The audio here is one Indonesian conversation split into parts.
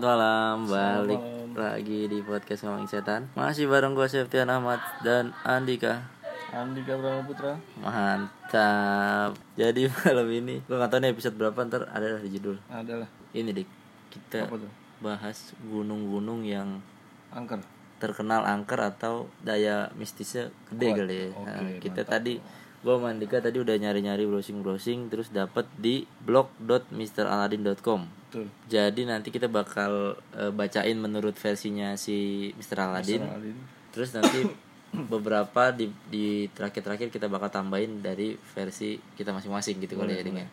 Malam balik lagi di podcast ngomongin setan. Masih bareng gue Septian Ahmad dan Andika. Andika Brahma Putra. Mantap. Jadi malam ini Gue gak tau nih episode berapa ntar ada di judul. Adalah Ini dik. Kita bahas gunung-gunung yang Angker. terkenal angker atau daya mistisnya gede Kuat. kali ya. Oke, Nah, Kita mantap. tadi Gue sama Andika tadi udah nyari-nyari browsing-browsing Terus dapet di blog.mraladin.com Betul. Jadi nanti kita bakal eh, bacain menurut versinya si Mr. Aladin. Saladin. Terus nanti beberapa di di terakhir-terakhir kita bakal tambahin dari versi kita masing-masing gitu kali ya Ding ya.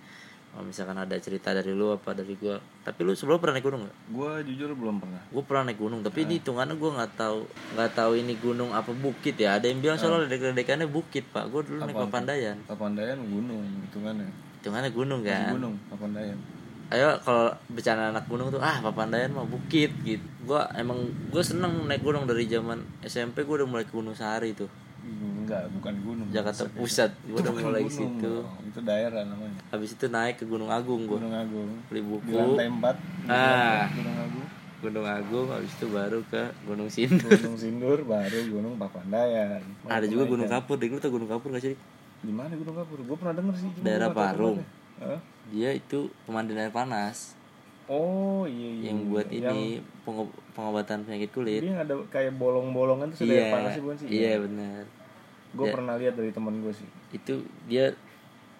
Kalau misalkan ada cerita dari lu apa dari gua. Tapi lu sebelum pernah naik gunung gak? Gua jujur belum pernah. Gue pernah naik gunung, tapi ini hitungannya gue nggak tahu nggak tahu ini gunung apa bukit ya. Ada yang bilang soalnya ledek-ledekannya bukit pak. Gue dulu naik Papandayan. Papandayan gunung hitungannya. Hitungannya gunung kan. Gunung Papandayan. Ayo kalau bercanda anak gunung tuh ah Papandayan mah bukit gitu gua emang gue seneng naik gunung dari zaman SMP gue udah mulai ke Gunung Sahari tuh Enggak, bukan gunung. Jakarta Pusat gue udah mulai gunung, situ oh, Itu daerah namanya. habis itu naik ke Gunung Agung gue Gunung Agung. beli Di buku lantai 4 Ah. Gunung Agung. Gunung Agung habis itu baru ke Gunung Sindur Gunung Sindur baru Gunung Papandayan. ada juga Gunung Kapur deh lu tau Gunung Kapur gak sih? Di mana Gunung Kapur? Gua pernah denger sih. Daerah nggak Parung. Dia itu pemandian air panas Oh iya iya. yang buat Yang ini pengob- pengobatan penyakit kulit Dia yang ada kayak bolong-bolongan tuh sudah iya panas sih bukan sih? iya benar Gue pernah lihat dari teman gue sih. itu dia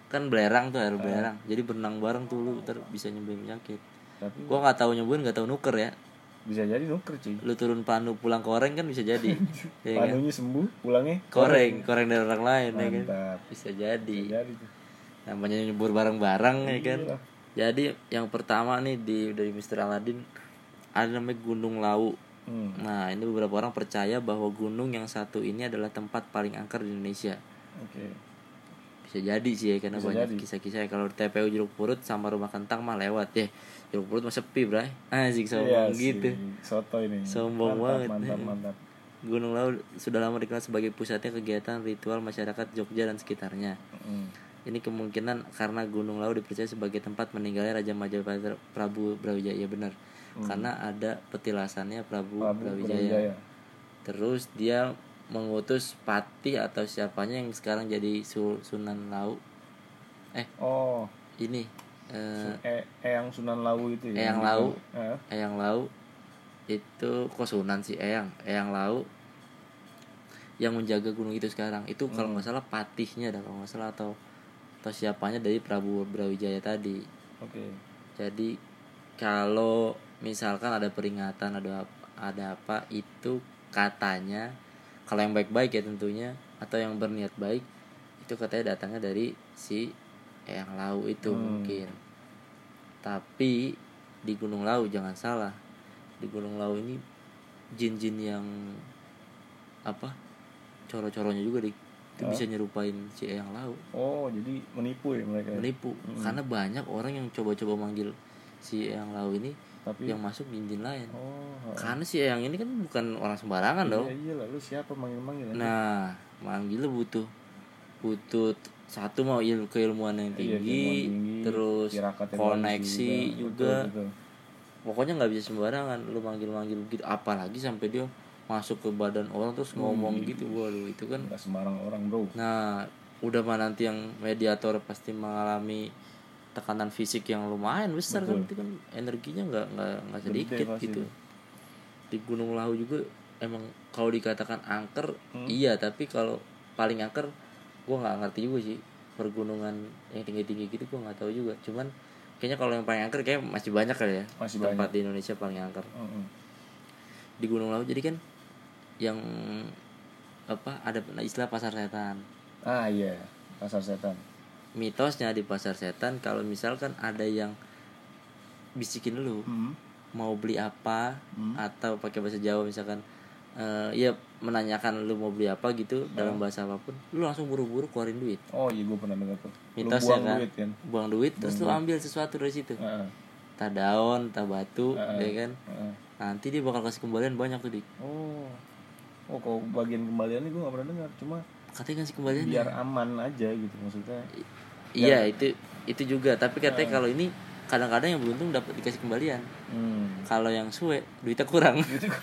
kan belerang tuh air Ah. belerang jadi berenang bareng tuh lu ntar bisa nyembuhin penyakit Tapi gua nggak tahu nyembuhin nggak tahu nuker ya bisa jadi nuker cuy. lu turun panu pulang koreng kan bisa jadi ya kan? Panunya sembuh, pulangnya koreng koreng dari orang lain ya kan bisa jadi Jadi tuh. Namanya nyebur bareng-bareng ya kan Iya. jadi yang pertama nih di dari Mr. Aladin ada namanya Gunung Lau Hmm. nah ini beberapa orang percaya bahwa gunung yang satu ini adalah tempat paling angker di Indonesia Oke. bisa jadi sih ya karena Bisa banyak kisah-kisah kalau TPU Jeruk Purut sama rumah kentang mah lewat ya Jeruk Purut mah sepi bray asik sombong Iya gitu Soto ini. Sombong mantap, banget. Mantap, mantap. Gunung Lau sudah lama dikenal sebagai pusatnya kegiatan ritual masyarakat Jogja dan sekitarnya Hmm. Ini kemungkinan karena Gunung Lau dipercaya sebagai tempat meninggalnya Raja Majapahit Prabu Brawijaya ya benar karena ada petilasannya Prabu, Hmm. Prabu Brawijaya. Brawijaya. terus dia mengutus Patih atau siapanya yang sekarang jadi Su- Sunan Lau eh Oh, ini eh, eh, Eyang Sunan Lawu itu ya. Eyang Lawu. Eh, Eyang Lau itu kok Sunan sih Eyang Eyang Lau yang menjaga gunung itu sekarang itu kalau nggak salah patihnya dah kalau nggak salah atau atau siapanya dari Prabu Brawijaya tadi Oke. jadi kalau misalkan ada peringatan ada ada apa itu katanya kalau yang baik-baik ya tentunya atau yang berniat baik itu katanya datangnya dari si Eyang Lau itu Hmm. mungkin tapi di Gunung Lau jangan salah di Gunung Lau ini jin-jin yang apa coro-coronya juga di itu bisa nyerupain si Eyang Lau Oh, jadi menipu ya mereka. ya? menipu karena banyak orang yang coba-coba manggil si Eyang Lau ini Tapi yang masuk jin-jin lain oh, karena si Eyang ini kan bukan orang sembarangan dong iya, iya lah, lu siapa manggil-manggil ya? nah manggilnya butuh butuh satu mau il keilmuan yang Iya, tinggi, keilmuan tinggi, terus yang koneksi bagus juga Betul, betul. pokoknya nggak bisa sembarangan lu manggil-manggil gitu apalagi sampai dia masuk ke badan orang terus ngomong gitu waduh itu kan Nggak sembarang orang, Bro. Nah, udah mah nanti yang mediator pasti mengalami tekanan fisik yang lumayan besar kan itu kan energinya nggak nggak nggak sedikit gitu. Di Gunung Lahu juga emang kalau dikatakan angker Hmm. iya tapi kalau paling angker gua nggak ngerti juga sih pergunungan yang tinggi-tinggi gitu gua nggak tahu juga. Cuman kayaknya kalau yang paling angker kayak masih banyak kali ya Masih tempat di Indonesia paling angker Heeh. di Gunung Lahu jadi kan yang apa ada istilah pasar setan Ah iya, pasar setan. mitosnya di pasar setan kalau misalkan ada yang bisikin lu Hmm. mau beli apa Hmm. atau pakai bahasa Jawa misalkan eh ya menanyakan lu mau beli apa gitu dalam bahasa apa pun lu langsung buru-buru keluarin duit Oh iya, gue pernah dengar tuh. Lu mitosnya buang kan duit kan. buang duit terus lu ambil sesuatu dari situ Heeh. entah daun entah batu Heeh. ya kan heeh. nanti dia bakal kasih kembalian banyak tuh dik Oh. Oh, kalau bagian kembaliannya gue gak pernah dengar, cuma katanya kasih kembalian biar aman aja gitu maksudnya. iya itu itu juga. Tapi katanya kalau ini kadang-kadang yang beruntung dapat dikasih kembalian. Hmm. kalau yang suwe duitnya kurang. Gitu.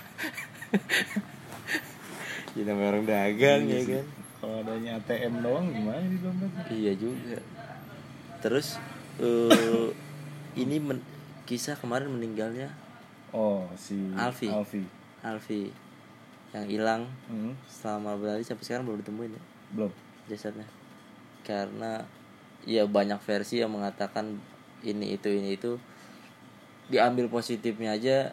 namanya orang dagang Iya ya kan? Kalau adanya ATM doang gimana sih dompet? Iya juga. Terus eh ini men- kisah kemarin meninggalnya oh si Alfi. Alfi. Alfi yang hilang Hmm, selama berhari sampai sekarang belum ditemuin ya? Belum. Jasadnya. Karena ya banyak versi yang mengatakan ini itu ini itu. Diambil positifnya aja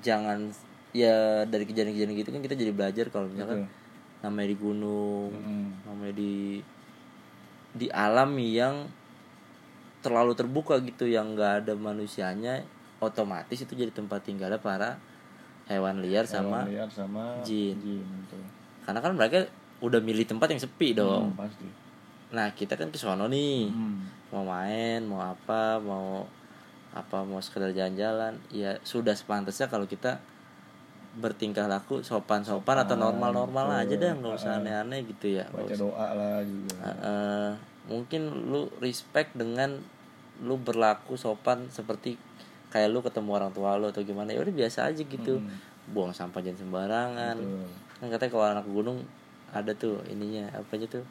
jangan ya dari kejadian-kejadian gitu kan kita jadi belajar kalau misalkan Betul. namanya di gunung Hmm. namanya di di alam yang terlalu terbuka gitu yang nggak ada manusianya otomatis itu jadi tempat tinggalnya para hewan liar sama Hewan liar sama jin. jin karena kan mereka udah milih tempat yang sepi dong Hmm, pasti nah kita kan ke sono nih Hmm. mau main mau apa mau apa mau sekedar jalan-jalan ya sudah sepantasnya kalau kita bertingkah laku sopan-sopan atau normal-normal betul. aja dah nggak usah Ah. aneh-aneh gitu ya baca doa lah juga Eh, eh, mungkin lu respect dengan lu berlaku sopan seperti kayak lu ketemu orang tua lu atau gimana ya udah biasa aja gitu. Hmm. buang sampah jangan sembarangan. Betul. kan katanya kalau anak gunung ada tuh ininya apa aja tuh?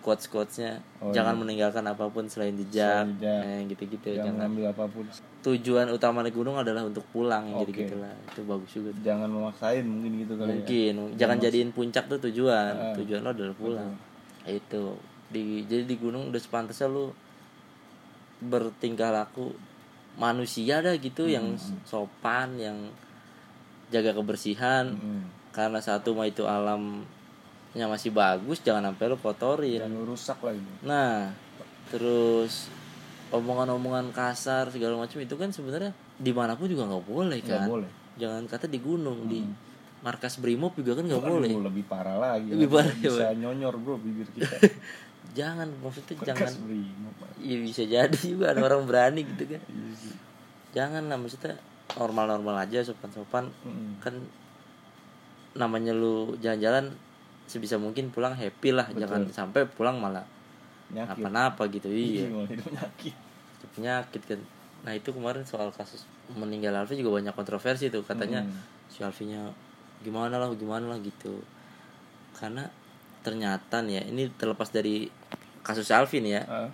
Quotes quotesnya Oh, jangan iya. meninggalkan apa pun selain jejak, eh, gitu-gitu jangan jangan. ngambil apa pun. Tujuan utama naik gunung adalah untuk pulang jadi Oke. gitulah itu bagus juga tuh. jangan memaksain mungkin gitu kali ya. Mungkin. Jangan jadiin puncak tuh tujuan. Ah. tujuan lo adalah pulang. Itu. Di jadi di gunung udah sepantasnya lu bertingkah laku manusia dah gitu yang sopan yang jaga kebersihan. Hmm. karena satu mah itu alamnya masih bagus jangan sampai lu kotorin. Jangan rusak lah ini. Nah terus omongan-omongan kasar segala macam itu kan sebenarnya di mana pun juga nggak boleh nggak kan. boleh. Jangan kata di gunung di markas brimob juga kan nggak boleh. lebih parah lagi. Lebih parah, ya, bisa nyonyor bro bibir kita jangan maksudnya jangan. Bekas brimob, Pak. ya bisa jadi juga ada orang berani gitu kan. Iya jangan lah maksudnya normal-normal aja sopan-sopan. Mm-mm. kan namanya lu jalan-jalan sebisa mungkin pulang happy lah. Jangan sampai pulang malah nyakit. apa-apa gitu iya malah hidup nyakit. Penyakit kan. Nah itu kemarin soal kasus meninggal Alfi juga banyak kontroversi tuh. Katanya Hmm. si Alfinya gimana lah gimana lah gitu. Karena ternyata nih ya ini terlepas dari kasus Alfi nih ya. Ah,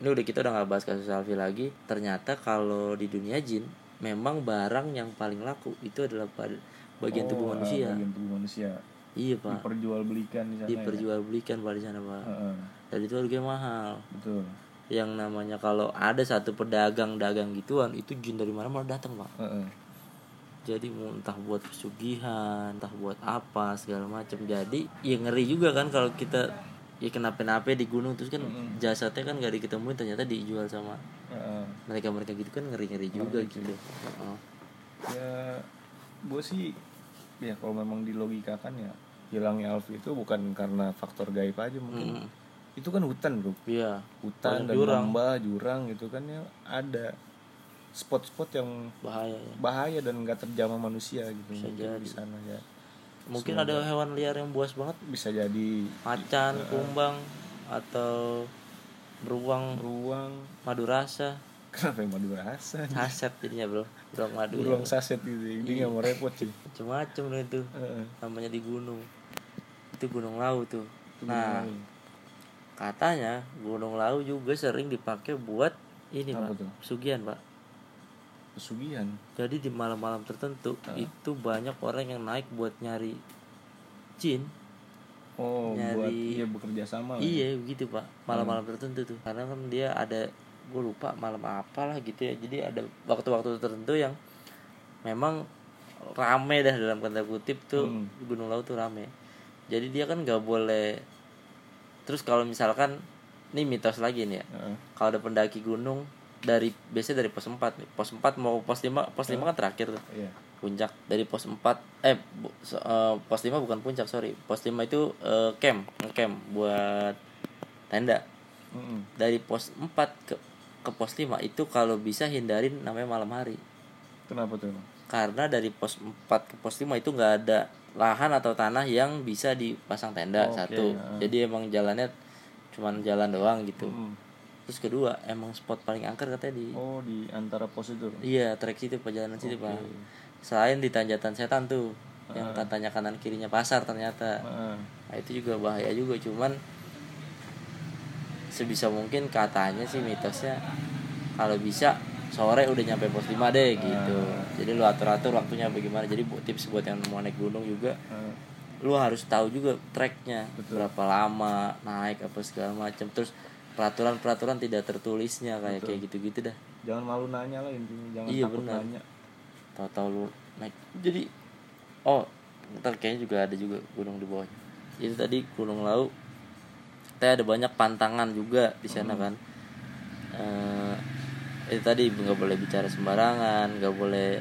ini udah kita udah nggak bahas kasus Alfi lagi. Ternyata kalau di dunia jin memang barang yang paling laku itu adalah pada bagian tubuh oh, ah, manusia. bagian tubuh manusia. Iya pak. Diperjualbelikan di sana ya? diperjualbelikan pak di sana pak. Heeh, dan itu harganya mahal. Betul. Yang namanya kalau ada satu pedagang dagang gituan itu jin dari mana mana datang pak. Heeh. Jadi entah buat pesugihan entah buat apa segala macam jadi ya ngeri juga kan kalau kita ya kenapa-napa di gunung terus kan Mm-mm. jasadnya kan gak diketemuin ternyata dijual sama Heeh. mereka mereka gitu kan ngeri ngeri juga gitu Heeh. ya gue sih ya kalau memang dilogikakan ya hilangnya Alfi itu bukan karena faktor gaib aja mungkin Mm. itu kan hutan bro iya hutan dan jurang. lembah jurang gitu kan ya ada spot-spot yang bahaya ya. bahaya dan nggak terjamah manusia gitu. Bisa mungkin jadi. di sana ya mungkin ada hewan liar yang buas banget. Bisa jadi. Macan kumbang atau beruang beruang. madu rasa kenapa yang madu rasa saset jadinya bro. Beruang madu ya. beruang saset gitu. Dia nggak mau repot sih macam-macam loh itu. Heeh. namanya di gunung. Itu gunung lau tuh. Nah gimana? katanya gunung lau juga sering dipakai buat ini Apa pak? tuh? pesugihan pak pesugihan. Jadi di malam-malam tertentu itu banyak orang yang naik buat nyari jin. Oh Nyari- buat iya bekerja sama lah. iya begitu pak. Malam-malam tertentu tuh. Karena kan dia ada gue lupa malam apa lah gitu ya. Jadi ada waktu-waktu tertentu yang memang rame dah dalam tanda kutip tuh Hmm. Gunung Laut tuh rame. Jadi dia kan nggak boleh terus kalau misalkan ini mitos lagi nih ya. Heeh. kalau ada pendaki gunung dari biasanya dari pos 4 nih. Pos 4 mau pos 5 pos 5 kan terakhir tuh. Iya. Puncak. Dari pos 4 eh bu- so- eh, pos 5 bukan puncak sorry. Pos 5 itu eh, camp camp buat tenda. Mm-mm. dari pos 4 ke ke pos 5 itu kalau bisa hindarin namanya malam hari. Kenapa tuh karena dari pos 4 ke pos 5 itu nggak ada lahan atau tanah yang bisa dipasang tenda Oke, satu. ya. jadi emang jalannya cuman jalan doang gitu. Mm-mm. Terus kedua emang spot paling angker katanya di oh di antara pos itu? Iya trek situ perjalanan situ Oke. pak selain di tanjatan setan tuh yang katanya kanan kirinya pasar ternyata. Heeh. nah, itu juga bahaya juga cuman sebisa mungkin katanya sih mitosnya kalau bisa sore udah nyampe pos 5 deh gitu. Jadi lu atur atur waktunya bagaimana. Jadi bu- tips buat yang mau naik gunung juga Heeh. lu harus tahu juga treknya. Betul. berapa lama naik apa segala macam. Terus peraturan peraturan tidak tertulisnya kayak Betul. kayak gitu gitu dah. Jangan malu nanya lah intinya jangan Iya, takut benar. nanya. Tahu-tahu lu naik. Jadi oh ntar kayaknya juga ada juga gunung di bawahnya. Itu tadi gunung lau. Kita ada banyak pantangan juga di sana kan. Eh itu tadi nggak boleh bicara sembarangan nggak boleh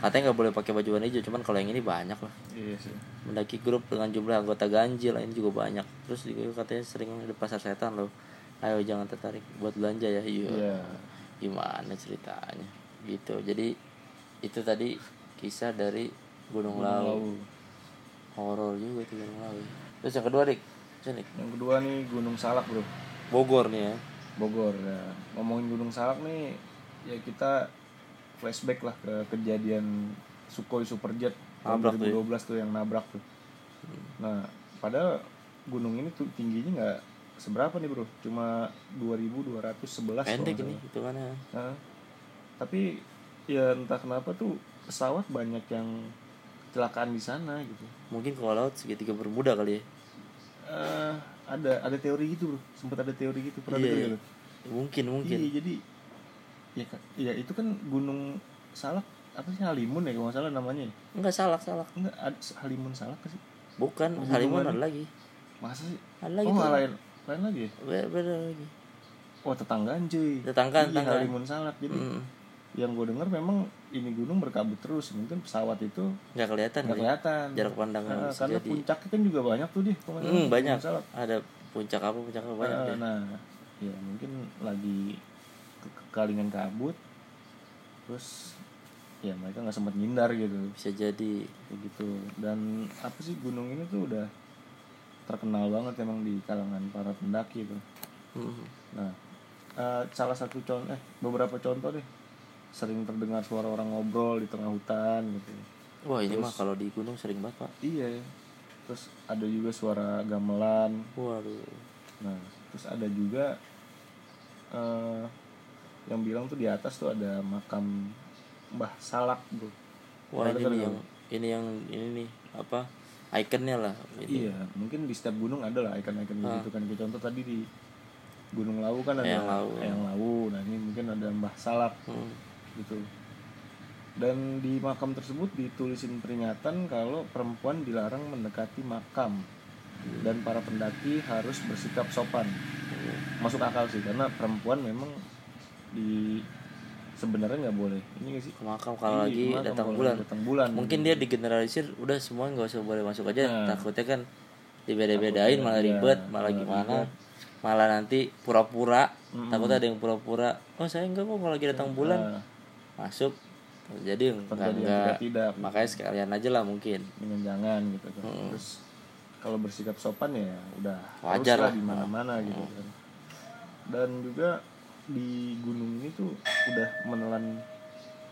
katanya nggak boleh pakai baju warna hijau cuman kalau yang ini banyak lah. Iya sih. Mendaki grup dengan jumlah anggota ganjil ini juga banyak. Terus juga katanya sering ada pasar setan loh ayo jangan tertarik buat belanja ya iya. Iya. Gimana ceritanya? Gitu. Jadi itu tadi kisah dari Gunung, Lau Lawu. horor juga itu Gunung Lau terus yang kedua dik? Sini yang kedua nih Gunung Salak bro. Bogor nih ya. Bogor ya. Ngomongin Gunung Salak nih ya kita flashback lah ke kejadian Sukhoi Superjet tahun Nabrak tuh ya. 2012 tuh yang nabrak tuh. Nah padahal gunung ini tuh tingginya nggak seberapa nih bro? Cuma 2211 kalau pendek ini salah. hitungannya. Nah, tapi ya entah kenapa tuh pesawat banyak yang kecelakaan di sana gitu. Mungkin kalau laut segitiga bermuda kali ya. Eh, ada ada teori gitu bro. Sempat ada teori gitu. Pernah Iya, dengar iya. mungkin mungkin. Iya, jadi ya ya itu kan gunung Salak apa sih Halimun ya kalau nggak salah namanya? Ya? enggak salah salah Enggak, ada Halimun Salak sih? bukan Halimun ada lagi. Masa sih? ada lagi oh, tuh lain lagi ya? beda, beda lagi Oh, tetanggaan cuy. Tetanggaan, iya, tetanggaan. Halimun Salak. Jadi Mm. yang gue dengar memang ini gunung berkabut terus. Mungkin pesawat itu nggak kelihatan nggak kelihatan. jarak pandang Nah, karena jadi. puncaknya kan juga banyak tuh deh. Gunung banyak Salak. ada puncak apa puncak apa banyak Eh, deh. nah, ya mungkin lagi ke kekalingan kabut. Terus ya mereka nggak sempat ngindar gitu. bisa jadi Kayak gitu. Dan apa sih gunung ini tuh udah terkenal banget emang di kalangan para pendaki itu. Hmm. Nah, eh, salah satu contoh, eh beberapa contoh deh, sering terdengar suara orang ngobrol di tengah hutan gitu. wah ini Terus- mah kalau di gunung sering banget pak Iya, ya. terus ada juga suara gamelan. waduh Nah, terus ada juga eh yang bilang tuh di atas tuh ada makam Mbah Salak bro. wah ini yang ini yang ini nih apa ikonnya lah ini Iya, mungkin di setiap gunung ada lah ikon-ikon Ah. gitu kan. Kayak contoh tadi di Gunung Lawu kan ada Eyang Lawu. Eyang Lawu. Nah, ini mungkin ada Mbah Salak Hmm. gitu dan di makam tersebut ditulisin peringatan kalau perempuan dilarang mendekati makam dan para pendaki harus bersikap sopan masuk akal sih karena perempuan memang di sebenarnya nggak boleh. Ini nggak sih? Ke makam kalau lagi makam datang kalau bulan? datang bulan? Mungkin dia digeneralisir udah semua nggak usah boleh masuk aja. Nah. takutnya kan dibeda-bedain malah ribet malah malah gimana? Ribet. malah nanti pura-pura Mm-mm. takutnya ada yang pura-pura oh saya enggak kok kalau lagi datang bulan. Nah, masuk jadi enggak enggak tidak tidak makanya sekalian aja lah mungkin. Dengan jangan gitu kan. Mm. terus kalau bersikap sopan ya udah Wajar lah. di mana-mana gitu kan. Dan juga di gunung ini tuh udah menelan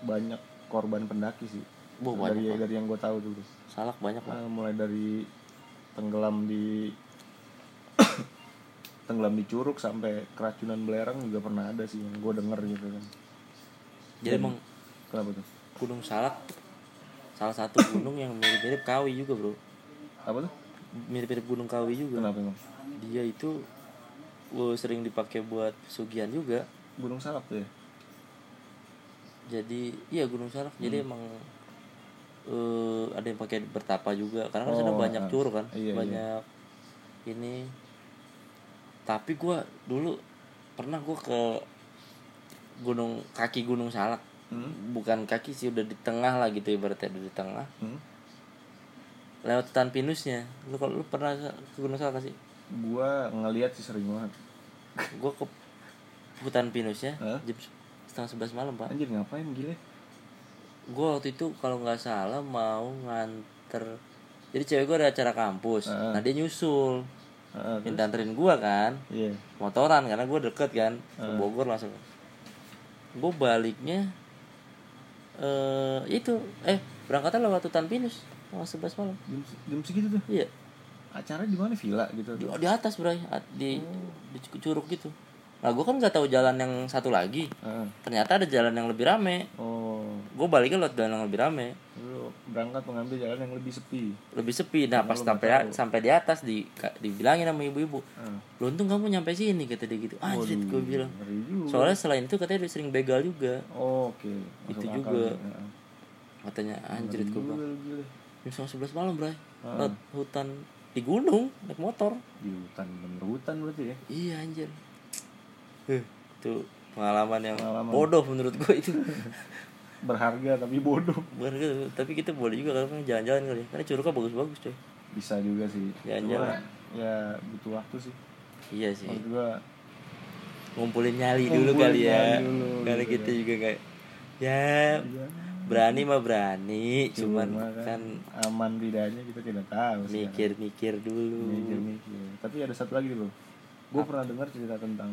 banyak korban pendaki sih. Wah, dari banyak, dari yang gue tahu dulu. Salak banyak Pak. Nah, mulai dari tenggelam di tenggelam di curug sampai keracunan belerang juga pernah ada sih yang gue denger gitu kan. Jadi Dan- emang kenapa tuh? Gunung salak salah satu gunung yang mirip-mirip kawi juga bro. Apa tuh? Mirip-mirip gunung kawi juga. Kenapa emang? Dia itu uh, sering dipakai buat pesugihan juga gunung salak tuh ya jadi iya gunung salak jadi Hmm. emang eh ada yang pakai bertapa juga karena kan sana Oh, banyak ah. curug kan Iya, iya. banyak ini tapi gua dulu pernah gua ke gunung kaki gunung salak hmm? bukan kaki sih udah di tengah lah gitu ibaratnya udah di tengah Hmm? lewat hutan pinusnya lu kalau lu pernah ke gunung salak sih gue ngeliat sih sering banget. Gua ke hutan pinusnya Hah? jam setengah sebelas malam pak. Anjir ngapain gile gue waktu itu kalau nggak salah mau nganter jadi cewek gue ada acara kampus. Heeh. nah dia nyusul. Terus? minta anterin gua kan. Iya. Motoran karena gue deket kan ke. Bogor langsung. Gue baliknya eh itu eh berangkatnya lewat hutan pinus tanggal 11 malam. Jam, jam segitu tuh? Iya acara di mana? Villa gitu. Di, di atas A- di di curug gitu. Nah gue kan nggak tahu jalan yang satu lagi. Heeh. ternyata ada jalan yang lebih rame. Oh. Gue baliknya lewat jalan yang lebih rame. Lu berangkat mengambil jalan yang lebih sepi. Lebih sepi. Nah pas lu sampai tahu. sampai di atas di dibilangin sama ibu-ibu Heeh. lu untung kamu nyampe sini kata dia gitu. Anjir Waduh, gue bilang. soalnya selain itu katanya dia sering begal juga. Oh, oke. Itu Masuk juga. akal, Heeh. katanya anjir gue bilang. jam sebelas malam Heeh. lewat hutan di gunung naik motor. Di hutan bener hutan berarti ya? Iya anjir. Huh, itu pengalaman yang Pengalaman. bodoh menurut gue itu. Berharga tapi bodoh. Gitu tapi kita boleh juga kalau jalan-jalan kali ya. karena curugnya bagus-bagus coy. Bisa juga sih. Jalan-jalan. Cuma, ya butuh waktu sih. Iya sih. Maksud gua ngumpulin nyali dulu Ngumpulin kali ya. dulu, karena gitu kita kan. juga kayak ya ya, berani mah berani cuman cuma kan aman tidaknya kita tidak tahu sekarang. mikir-mikir dulu. Mikir-mikir. Tapi ada satu lagi loh gue pernah dengar cerita tentang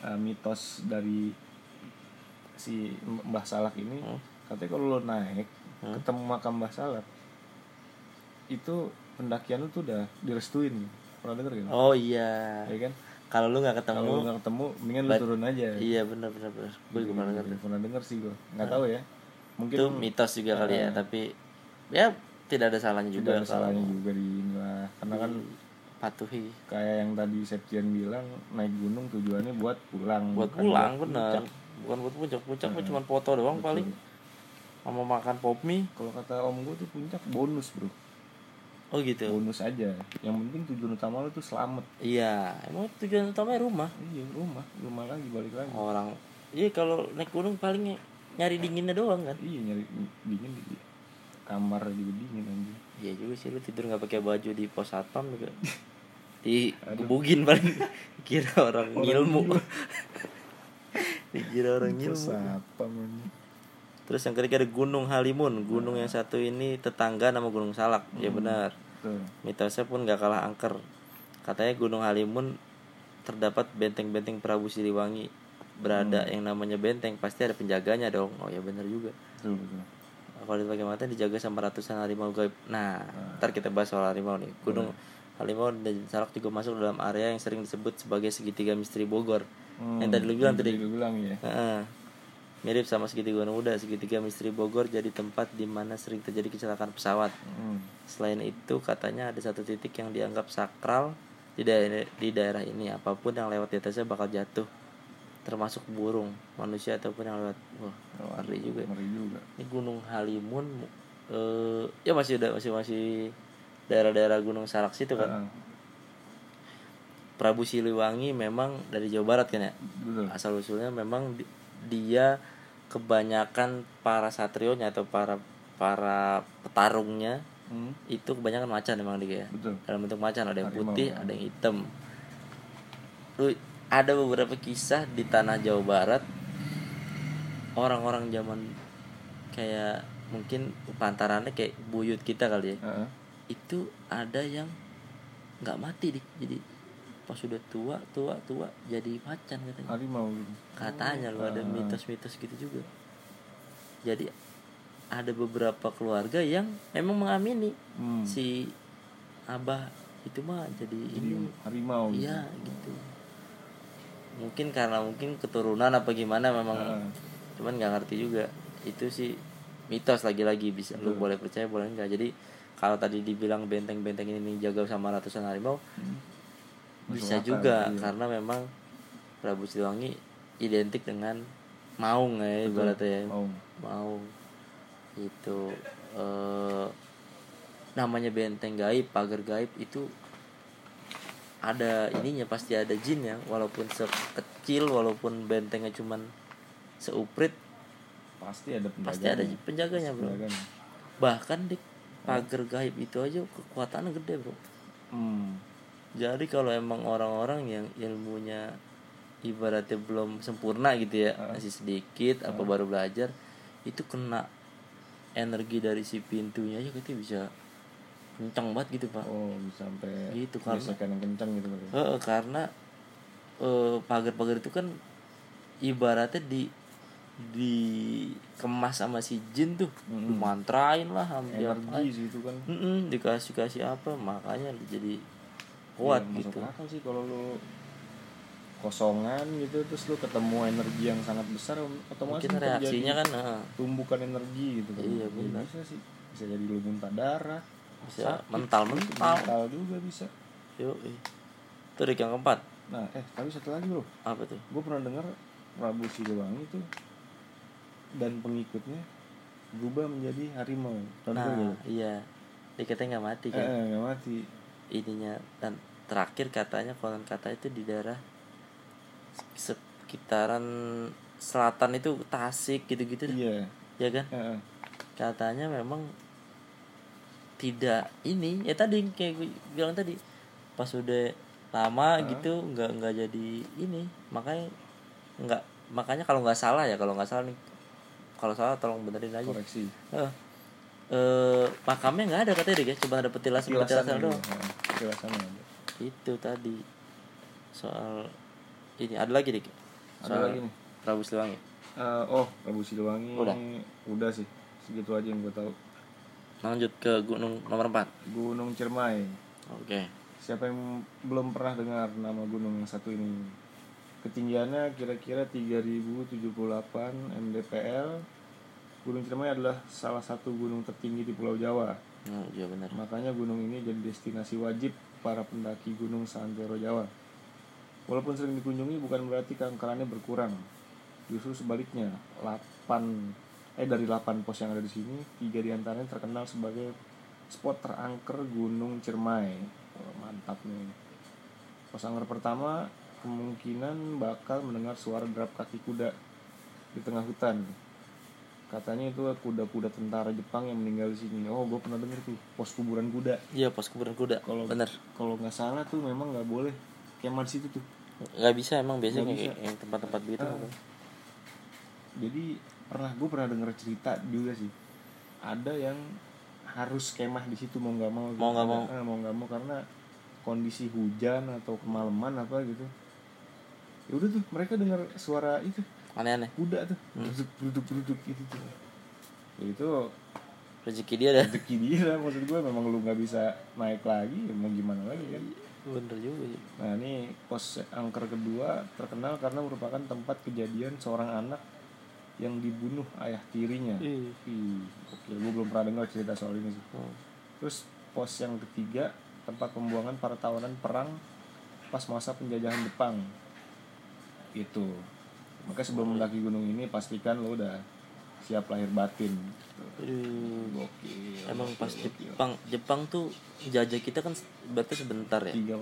uh, mitos dari si Mbah Salak ini. Hmm. katanya kalau lo naik Hmm. ketemu makam Mbah Salak itu pendakian lu tuh udah direstuin. Pernah denger kan oh iya. Ya kan kalau lu nggak kalau ketemu lu nggak ketemu mendingan lu turun aja. iya benar benar benar gue juga pernah denger pernah denger sih gue nggak tahu ya. Mungkin itu mitos juga kali ya tapi ya tidak ada salahnya tidak juga ada kalau salahnya juga di inilah. Karena kan patuhi kayak yang tadi Septian bilang naik gunung tujuannya buat pulang buat pulang benar bukan buat puncak puncak mah cuma foto doang paling. Sama makan pop mie. Kalau kata om gue tuh puncak bonus bro oh gitu. Bonus aja. Yang penting tujuan utama lu tuh selamat. Iya emang tujuan utamanya rumah. Iya rumah. Rumah lagi balik lagi. Orang iya kalau naik gunung paling nyari dinginnya doang kan? Iya nyari dingin di kamar juga dingin anjing. Iya juga sih lu tidur nggak pakai baju di pos satpam juga. Di gebugin paling. Kira orang, ngilmu. dikira orang ngilmu. Terus apa man? Terus yang ketiga ada Gunung Halimun. Gunung yang satu ini tetangga nama Gunung Salak. Ya benar. Tuh. mitosnya pun gak kalah angker. Katanya Gunung Halimun terdapat benteng-benteng Prabu Siliwangi. Berada yang namanya benteng pasti ada penjaganya dong. Oh ya benar juga. Betul, betul. kalau dipakai mata dijaga sama ratusan harimau gaib. Nah ntar kita bahas soal harimau nih. Gunung Halimau dan Salak juga masuk dalam area yang sering disebut sebagai segitiga misteri Bogor. Hmm, yang tadi lu bilang tadi. lu bilang ya Heeh. Mirip sama segitiga muda segitiga misteri Bogor jadi tempat di mana sering terjadi kecelakaan pesawat. Hmm. Selain itu katanya ada satu titik yang dianggap sakral di daerah di daerah ini. Apa pun yang lewat di atasnya bakal jatuh termasuk burung manusia ataupun yang lewat. Wah ngeri juga. ngeri juga. Ini Gunung Halimun eh ya masih ada masih masih daerah-daerah Gunung Salak situ kan? Heeh. Prabu Siliwangi memang dari Jawa Barat kan ya? Betul. Asal usulnya memang di- dia kebanyakan para satrionya atau para para petarungnya Hmm, itu kebanyakan macan memang dia ya. betul dalam bentuk macan ada yang Harimau, putih ya. ada yang hitam Lu, ada beberapa kisah di tanah Jawa Barat orang-orang zaman kayak mungkin pantarannya kayak buyut kita kali ya Heeh. itu ada yang nggak mati dik jadi pas sudah tua tua tua jadi macan katanya. Harimau. Gitu katanya lo ada mitos-mitos gitu juga. Jadi ada beberapa keluarga yang memang mengamini hmm. si abah itu mah jadi Jadi ini. harimau gitu. iya gitu. mungkin karena mungkin keturunan apa gimana memang Heeh. cuman nggak ngerti juga. Itu sih mitos lagi-lagi bisa lu boleh percaya boleh enggak jadi kalau tadi dibilang benteng-benteng ini jaga sama ratusan harimau Hmm. Bisa akal, juga iya. karena memang Prabu Siliwangi identik dengan maung ya ibaratnya ya Mau. maung itu eh, namanya benteng gaib pagar gaib itu ada ininya pasti ada jin ya walaupun sekecil walaupun bentengnya cuman seuprit pasti ada penjaga pasti ada penjaganya bro penjaganya. bahkan di pagar gaib itu aja kekuatannya gede bro hmm. Jadi kalau emang orang-orang yang ilmunya ibaratnya belum sempurna gitu ya masih sedikit apa baru belajar itu kena energi dari si pintunya aja kita bisa kencang banget gitu pak. Oh bisa sampai Gitu, karena- yang kencang gitu. Heeh, karena eh, pagar-pagar itu kan ibaratnya di dikemas sama si jin tuh Mm-mm. mantrain lah hampir energi sih itu kan. Dikasih kasih apa makanya jadi kuat masuk gitu. akal sih kalau lu kosongan gitu terus lu ketemu energi yang sangat besar otomatis mungkin kan reaksinya kan heeh, tumbukan energi gitu kan. Iya, Ya, benar. bisa sih. Bisa jadi lu muntah darah bisa sakit, mental-mental. mental juga bisa. Yuk itu Rick yang keempat. Nah eh tapi satu lagi bro. Apa tuh? Gue pernah dengar Prabu Siliwangi itu dan pengikutnya berubah menjadi harimau. Tahun nah berapa? iya. Dikatanya nggak mati eh, kan eh, nggak mati ininya. Dan terakhir katanya konon kata itu di daerah sekitaran selatan itu Tasik gitu-gitu dah. iya. Ya kan? Eh, eh. katanya memang tidak ini ya tadi kayak gue bilang tadi pas udah lama gitu nggak nggak jadi ini. Makanya nggak makanya kalau nggak salah ya kalau nggak salah nih kalau salah tolong benerin aja. Koreksi. Eh eh, makamnya nggak ada katanya deh guys cuma ada petilasan petilasan Petilasannya, doang. ada. itu tadi. Soal ini ada lagi dik? Ada soal lagi nih. Prabu Siliwangi. Eh, oh Prabu Siliwangi Udah. udah sih. Segitu aja yang gue tahu. Lanjut ke gunung nomor 4 Gunung Ciremai. Oke. Siapa yang belum pernah dengar nama gunung yang satu ini? Ketinggiannya kira-kira 3078 mdpl Gunung Ciremai adalah salah satu gunung tertinggi di Pulau Jawa. Oh, iya benar. Makanya gunung ini jadi destinasi wajib para pendaki gunung seantero Jawa. Walaupun sering dikunjungi bukan berarti keangkerannya berkurang. Justru sebaliknya 8 eh dari 8 pos yang ada di sini tiga di antaranya terkenal sebagai spot terangker Gunung Ciremai. Wah, mantap nih. Pos angker pertama kemungkinan bakal mendengar suara derap kaki kuda di tengah hutan katanya itu kuda-kuda tentara Jepang yang meninggal di sini. Oh gue pernah denger tuh pos kuburan kuda. Iya pos kuburan kuda kalau bener. kalau nggak salah tuh memang nggak boleh. Kemah di situ tuh. Nggak bisa emang biasanya Nggak kayak yang tempat-tempat gitu Ah. jadi pernah gue pernah denger cerita juga sih. Ada yang harus kemah di situ mau nggak mau Mau nggak mau. Eh, mau nggak mau karena kondisi hujan atau kemalaman apa gitu. Ya udah tuh mereka dengar suara itu aneh-aneh kuda tuh duduk duduk duduk gitu tuh ya itu rezeki dia dah rezeki dia lah maksud gue memang lu nggak bisa naik lagi ya mau gimana lagi kan bener juga sih Nah ini pos angker kedua terkenal karena merupakan tempat kejadian seorang anak yang dibunuh ayah tirinya. Ih. Ih, oke, gue belum pernah dengar cerita soal ini sih. Hmm. Terus pos yang ketiga tempat pembuangan para tawanan perang pas masa penjajahan Jepang. Itu. Maka sebelum mendaki gunung ini pastikan lo udah siap lahir batin. Aduh. Gokil. emang pas gokil. Jepang Jepang tuh jajah kita kan berarti sebentar ya 3,5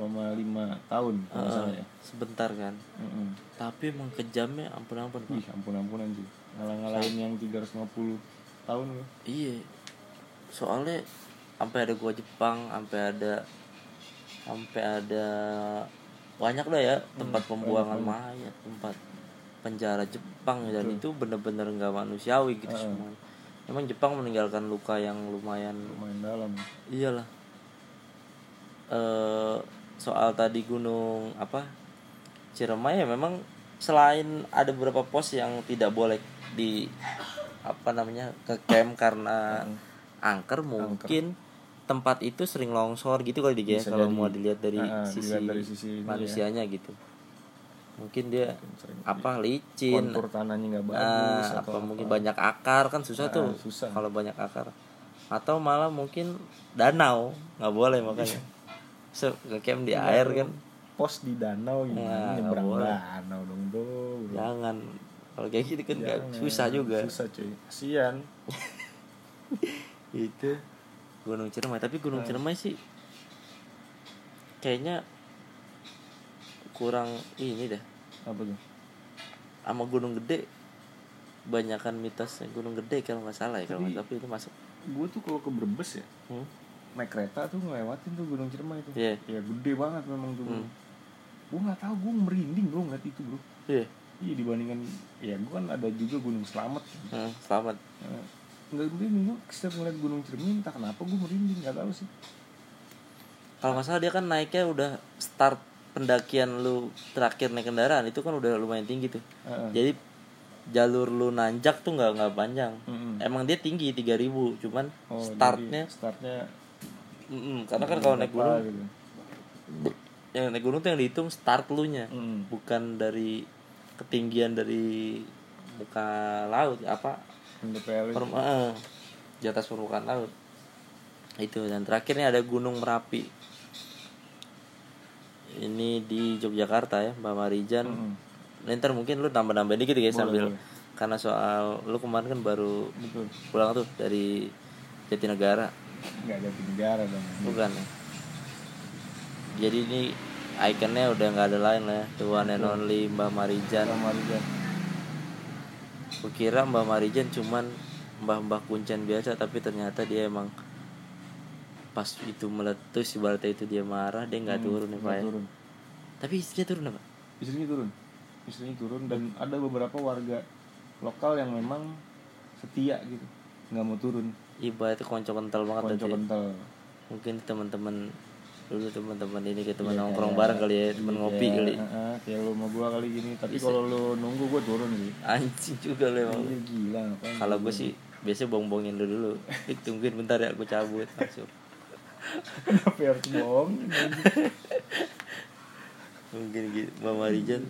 tahun nggak salah Heeh, ya. sebentar kan Mm-mm. tapi emang kejamnya ampun ampun pak Ih, ampun-ampunan sih. Ngalah-ngalahin yang 350 tahun loh. iya soalnya sampai ada gua Jepang sampai ada sampai ada banyak lah ya tempat pembuangan mayat tempat penjara Jepang dan itu bener-bener nggak manusiawi gitu semua. Emang Jepang meninggalkan luka yang lumayan Lumayan dalam. iyalah. Eh soal tadi gunung apa Ciremai ya memang selain ada beberapa pos yang tidak boleh di apa namanya ke camp karena angker mungkin tempat itu sering longsor gitu kali dia Bisa kalau mau dilihat dari ah, sisi dilihat dari sisi ya. manusianya gitu mungkin dia Sering. apa licin. Kontur tanahnya nggak bagus Ah, atau apa mungkin banyak akar. Kan susah Ah, tuh susah. kalau banyak akar. Atau malah mungkin danau. Nggak boleh makanya. So, ke camp di air kan. pos di danau Nah, gimana nggak nyebrang danau dong bro, bro. jangan. Kalau kayak gitu kan Jangan. susah juga. Susah cuy. Kasian. Itu Gunung Ciremai. Tapi Gunung Ah. Ciremai sih kayaknya kurang ini dah apa tuh? Sama Gunung Gede. Banyakan mitosnya Gunung Gede kalau nggak salah ya kalau Tapi- itu masuk. gue tuh kalau ke Brebes ya hmm? naik kereta tuh ngelewatin tuh Gunung Ciremai itu Iya. ya gede banget memang tuh Hmm. gue nggak tahu gue merinding bro ngeliat itu bro. Iya. Iya dibandingkan ya gue kan ada juga Gunung Selamet. Hmm, selamat Nah, nggak merinding gue setiap ngeliat Gunung Ciremai entah kenapa gue merinding nggak tahu sih. Kalau nggak salah dia kan naiknya udah start pendakian lu terakhir naik kendaraan itu kan udah lumayan tinggi tuh Heeh. jadi jalur lu nanjak tuh nggak nggak panjang emang dia tinggi 3000 cuman Oh, startnya startnya mm-mm, karena kan kalau naik gunung gitu. yang naik gunung tuh yang dihitung start lu nya Mm. bukan dari ketinggian dari muka laut apa itu. perm- eh, di atas permukaan laut itu dan terakhirnya ada Gunung Merapi ini di Yogyakarta ya Mbak Marijan. Mm-mm. Nah, ntar mungkin lu tambah-nambahin dikit ya Boleh, sambil boleh. karena soal lu kemarin kan baru betul. pulang tuh dari Jatinegara. Nggak ada negara dong. Bukan ya? Jadi ini ikonnya udah nggak ada lain lah ya the one and only Mbak Marijan. Sama Riza Kukira Mbak Marijan cuman mbah-mbah kuncen biasa tapi ternyata dia emang pas itu meletus ibaratnya itu dia marah dia nggak turun nih pak ya. turun. Tapi istrinya turun apa? Istrinya turun. Istrinya turun dan ada beberapa warga lokal yang memang setia gitu nggak mau turun. Ibaratnya konco kental banget konco ya. kental. Mungkin teman-teman dulu teman-teman ini kayak teman Iya, nongkrong kayak- bareng kali ya teman Iya, ngopi kali. heeh, kayak lu sama gua kali gini. Tapi kalau lu nunggu gua turun sih. Anjing juga lu emang. Iya, gila kalau gue sih biasanya bong-bongin lu dulu. Tungguin bentar ya gue cabut langsung kenapa harus bohong? Mungkin gitu Mbak Marijan.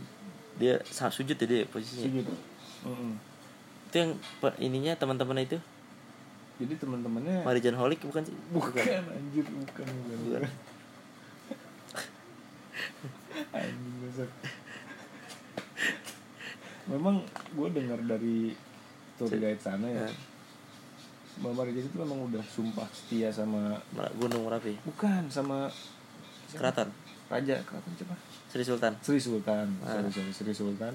Dia sujud ya dia posisinya. Segitu Heeh. itu yang ininya teman-teman itu? Jadi teman-temannya Marijan Holik bukan sih? Bukan anjir bukan bukan, Bukan. anjing besar memang gue dengar dari tour guide sana ya. Ya. Mbak Marijan itu memang udah sumpah setia sama Gunung Merapi? Bukan sama Keraton? Raja keraton siapa? Sri Sultan? Sri Sultan Ah. sorry sorry Sri Sultan.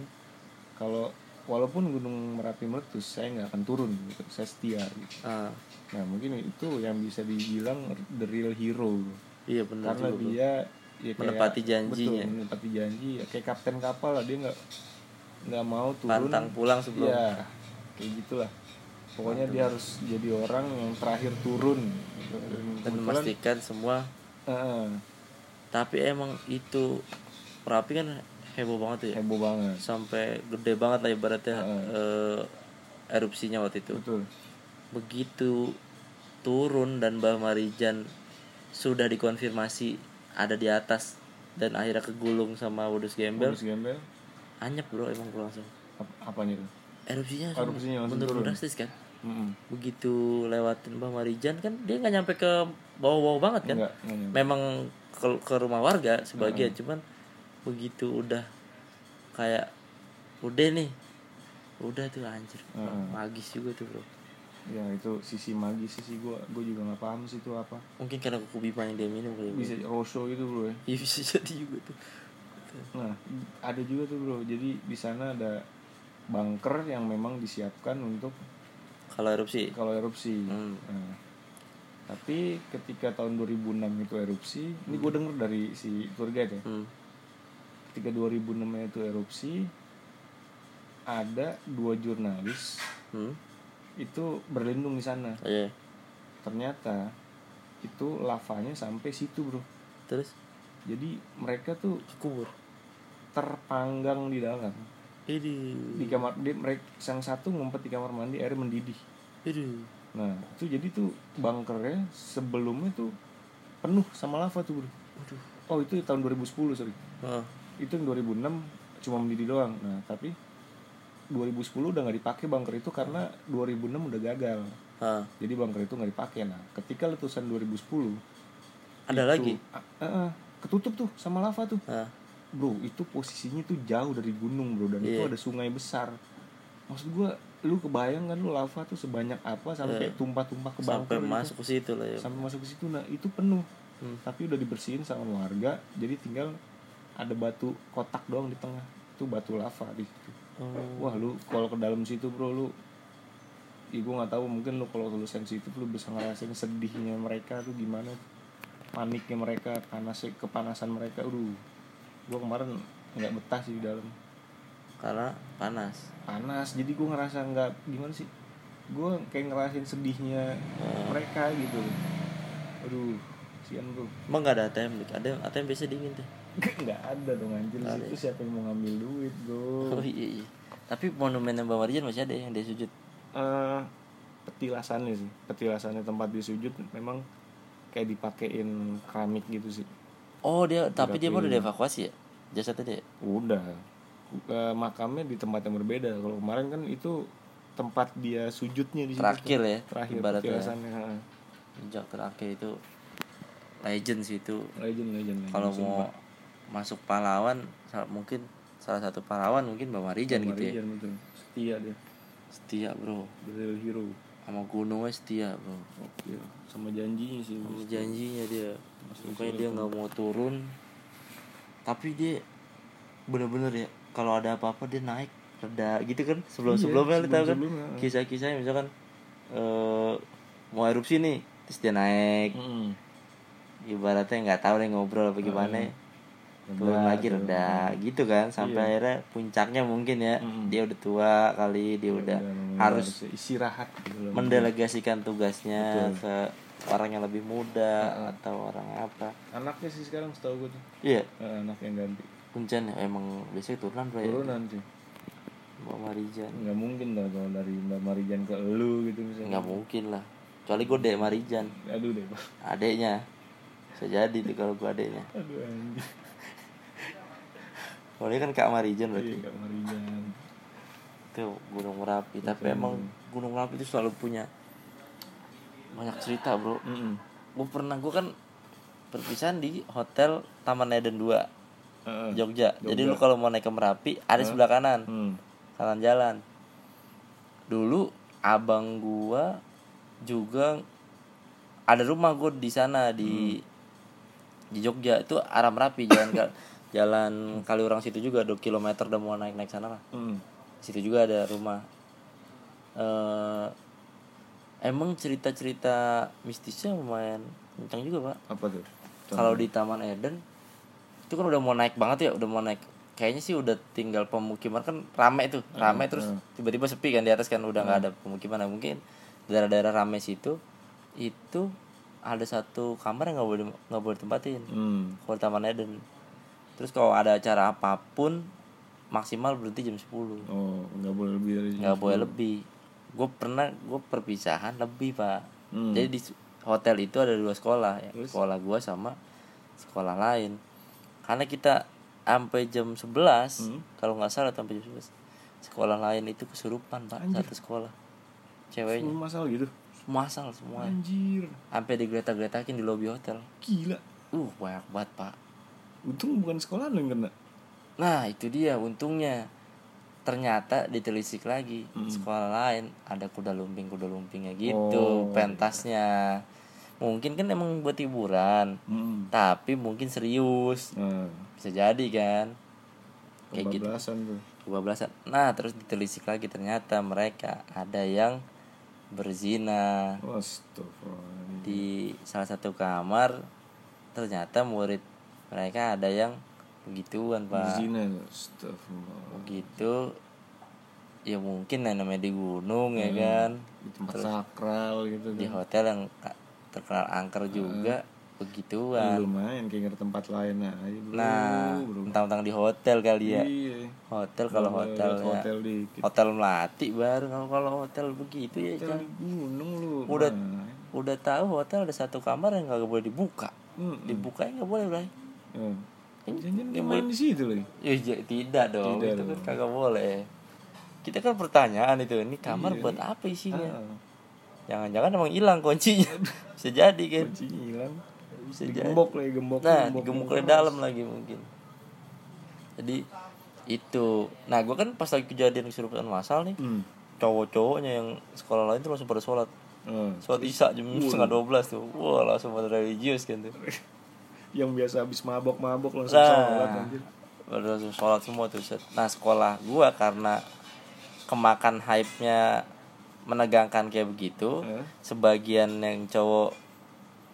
Kalau walaupun gunung merapi meletus saya nggak akan turun gitu. Saya setia gitu. ah. Nah mungkin itu yang bisa dibilang the real hero. Iya benar karena juga dia ya kayak- Menepati janjinya. betul, menepati janji. Ya kayak kapten kapal lah dia nggak nggak mau turun. Pantang pulang sebelum. Iya, kayak gitulah pokoknya dia harus jadi orang yang terakhir turun. Dan memastikan semua. Eh, tapi emang itu Merapi kan heboh banget ya. Heboh banget. Sampai gede banget lah ibaratnya eh, erupsinya waktu itu. Betul. Begitu turun dan Mbah Marijan sudah dikonfirmasi ada di atas dan akhirnya kegulung sama Wudus Gembel. Bonus gembel. Anyep bro emang bro langsung. Ap- apanya itu erupsinya erupsinya langsung turun. drastis kan Mm-mm. begitu lewatin Mbah Marijan kan dia nggak nyampe ke bawah-bawah banget kan? Enggak, enggak memang ke, ke rumah warga sebagian cuman begitu udah kayak udah nih. Udah tuh anjir. Heeh. magis juga tuh bro. Ya itu sisi magis sih gue gue juga nggak paham sih itu apa. Mungkin karena bima yang dia minum kali bro. bisa rosho gitu bro ya? Iya, bisa jadi juga tuh. Nah ada juga tuh bro. Jadi di sana ada bunker yang memang disiapkan untuk kalau erupsi. Kalau erupsi. Hmm. Nah, tapi ketika tahun 2006 itu erupsi ini gue denger dari si tour guide ya hmm. ketika 2006 itu erupsi ada dua jurnalis Hmm. itu berlindung di sana. Oh, iya. Ternyata itu lavanya sampai situ bro. Terus? Jadi mereka tuh kubur terpanggang di dalam ini di kamar dia mereka yang satu ngumpet di kamar mandi air mendidih Aduh. nah itu jadi tuh bunkernya sebelumnya tuh penuh sama lava tuh bro Waduh. oh itu tahun 2010 sorry Oh. itu yang 2006 cuma mendidih doang nah tapi 2010 udah nggak dipakai bunker itu karena 2006 udah gagal Ah. jadi bunker itu nggak dipakai nah ketika letusan 2010 ada itu- lagi ah, ah, ketutup tuh sama lava tuh ah. Bro itu posisinya tuh jauh dari gunung bro dan itu Iya. ada sungai besar maksud gua lu kebayang kan lu lava tuh sebanyak apa sampai Iya. tumpah-tumpah ke sampai bunker gitu. masuk ke situ lah ya sampai masuk ke situ nah itu penuh Hmm. tapi udah dibersihin sama warga jadi tinggal ada batu kotak doang di tengah itu batu lava di situ oh. wah lu kalau ke dalam situ bro lu ya gue nggak tahu mungkin lu kalau lu sensitif lu bisa ngerasain sedihnya mereka tuh gimana paniknya mereka panasnya kepanasan mereka aduh gue kemarin nggak betah sih di dalam. Karena panas. Panas jadi gue ngerasa nggak gimana sih? Gue kayak ngerasain sedihnya mereka gitu aduh kasihan bro emang nggak ada ATM ada ATM biasa dingin tuh nggak ada dong anjir. Ada itu siapa yang mau ngambil duit bro? Oh iya, iya. tapi monumen yang Mbak Marijan masih ada yang dia sujud? Eh, petilasannya sih. Petilasannya tempat dia sujud memang kayak dipakein keramik gitu sih. Oh dia tapi dia udah dievakuasi ya jasadnya dia udah. Eh, makamnya di tempat yang berbeda. Kalau kemarin kan itu tempat dia sujudnya di situ terakhir tuh. ya terakhir petilasannya ha. sejak terakhir itu legend sih itu. Legend legend legend. kalau Sumpah. mau masuk pahlawan mungkin salah satu pahlawan mungkin Mbak Marijan gitu ya. Betul. setia dia. Setia bro. Real hero. Sama gunungnya setia bro. Oke. sama janjinya sih. Sama janjinya dia. Masuk dia nggak mau turun tapi dia bener-bener ya kalau ada apa-apa dia naik reda gitu kan sebelum sebelumnya lu tahu kan kisah-kisahnya misalkan eh mau erupsi nih terus dia naik Mm-mm. ibaratnya nggak tahu nih ngobrol apa gimana turun Reda, lagi turun. reda gitu kan sampai Iya. akhirnya puncaknya mungkin ya Mm-mm. dia udah tua kali dia udah memang harus istirahat gitu mendelegasikan tugasnya Betul. ke orang yang lebih muda atau orang apa. Anaknya sih sekarang setahu gue tuh. Iya. Eh, anak yang ganti. Kuncen ya emang biasanya turunan bro ya turunan sih. Mbak Marijan nggak mungkin lah kalau dari Mbak Marijan ke elu gitu misalnya. Nggak mungkin lah. Kecuali gue dek Marijan. Aduh deh Pak. adeknya. Bisa jadi tuh kalau gue adeknya. Aduh anjir kalau dia kan kak Marijan berarti. Iya Kak Marijan. Itu Gunung Merapi. Tapi emang Gunung Merapi itu selalu punya banyak cerita bro Mm-mm. gue pernah gue kan perpisahan di hotel Taman Eden 2 Heeh. Jogja. Jadi lu kalau mau naik ke Merapi ada sebelah kanan, Hmm. kanan jalan. Dulu abang gua juga ada rumah gua di sana di di Jogja itu arah Merapi jalan ka- jalan Kaliurang situ juga 2 km udah mau naik naik sana lah. Mm. Situ juga ada rumah. eh emang cerita-cerita mistisnya lumayan kencang juga pak. Apa tuh? Kalau di Taman Eden itu kan udah mau naik banget ya udah mau naik. Kayaknya sih udah tinggal pemukiman kan rame tuh rame terus tiba-tiba sepi kan di atas kan udah nggak ada pemukiman. Nah, mungkin daerah-daerah rame situ itu ada satu kamar yang nggak boleh nggak boleh tempatin hmm. kalau Taman Eden. Terus kalau ada acara apa pun maksimal berhenti jam 10 oh nggak boleh lebih dari nggak boleh lebih gue pernah gue perpisahan lebih pak. Hmm. jadi di hotel itu ada dua sekolah ya. Terus? sekolah gue sama sekolah lain. Karena kita sampai jam 11 Hmm. kalau nggak salah sampai jam 11 sekolah lain itu kesurupan pak satu sekolah. Ceweknya. Semua masalah gitu? Masal semua. Anjir. Sampai digeletak-geletakin di lobi hotel. Gila. Uh banyak banget pak. Untung bukan sekolah lo yang kena. Nah itu dia untungnya ternyata ditelisik lagi. Hmm. sekolah lain ada kuda lumping kuda lumpingnya gitu Oh. pentasnya. Mungkin kan emang buat hiburan hmm. tapi mungkin serius. Nah bisa jadi kan? Kayak gitu. Tuh. Kebablasan. Nah terus ditelisik lagi ternyata mereka ada yang berzina. Di salah satu kamar ternyata murid mereka ada yang begituan pak. Zina begitu ya mungkin lah namanya di gunung ya kan. di tempat sakral gitu di kan. hotel yang terkenal angker juga begituan. Lumayan kayak nggak tempat lain aja bro. Nah bro. mentang-mentang di hotel kali ya. Iya. Hotel kalau hotel lihat ya. hotel dikit. Hotel melati baru kalau kalau hotel begitu ya hotel Cang. di gunung lu udah Nah, udah tahu hotel ada satu kamar yang nggak boleh dibuka. Mm, dibukanya nggak boleh mm. Kan Jangan yang main di situ lagi Ya, j- tidak dong, Tidak itu kan dong. kagak boleh. Kita kan pertanyaan itu, ini kamar Iya. buat apa isinya? Ah, Jangan-jangan emang hilang kuncinya. Bisa jadi kan. kunci hilang Bisa jadi. digembok lagi gembok Nah, digembok dari dalam lagi mungkin. Jadi itu. Nah, gua kan pas lagi kejadian kesurupan masal nih, hmm. cowok-cowoknya yang sekolah lain tuh langsung pada sholat. Ah. Sholat isya jam setengah dua belas tuh. Wah, langsung pada religius kan tuh. yang biasa habis mabok-mabok langsung Nah, sholat anjir Udah langsung sholat semua tuh set. Nah sekolah gua karena kemakan hype-nya menegangkan kayak begitu Eh? Sebagian yang cowok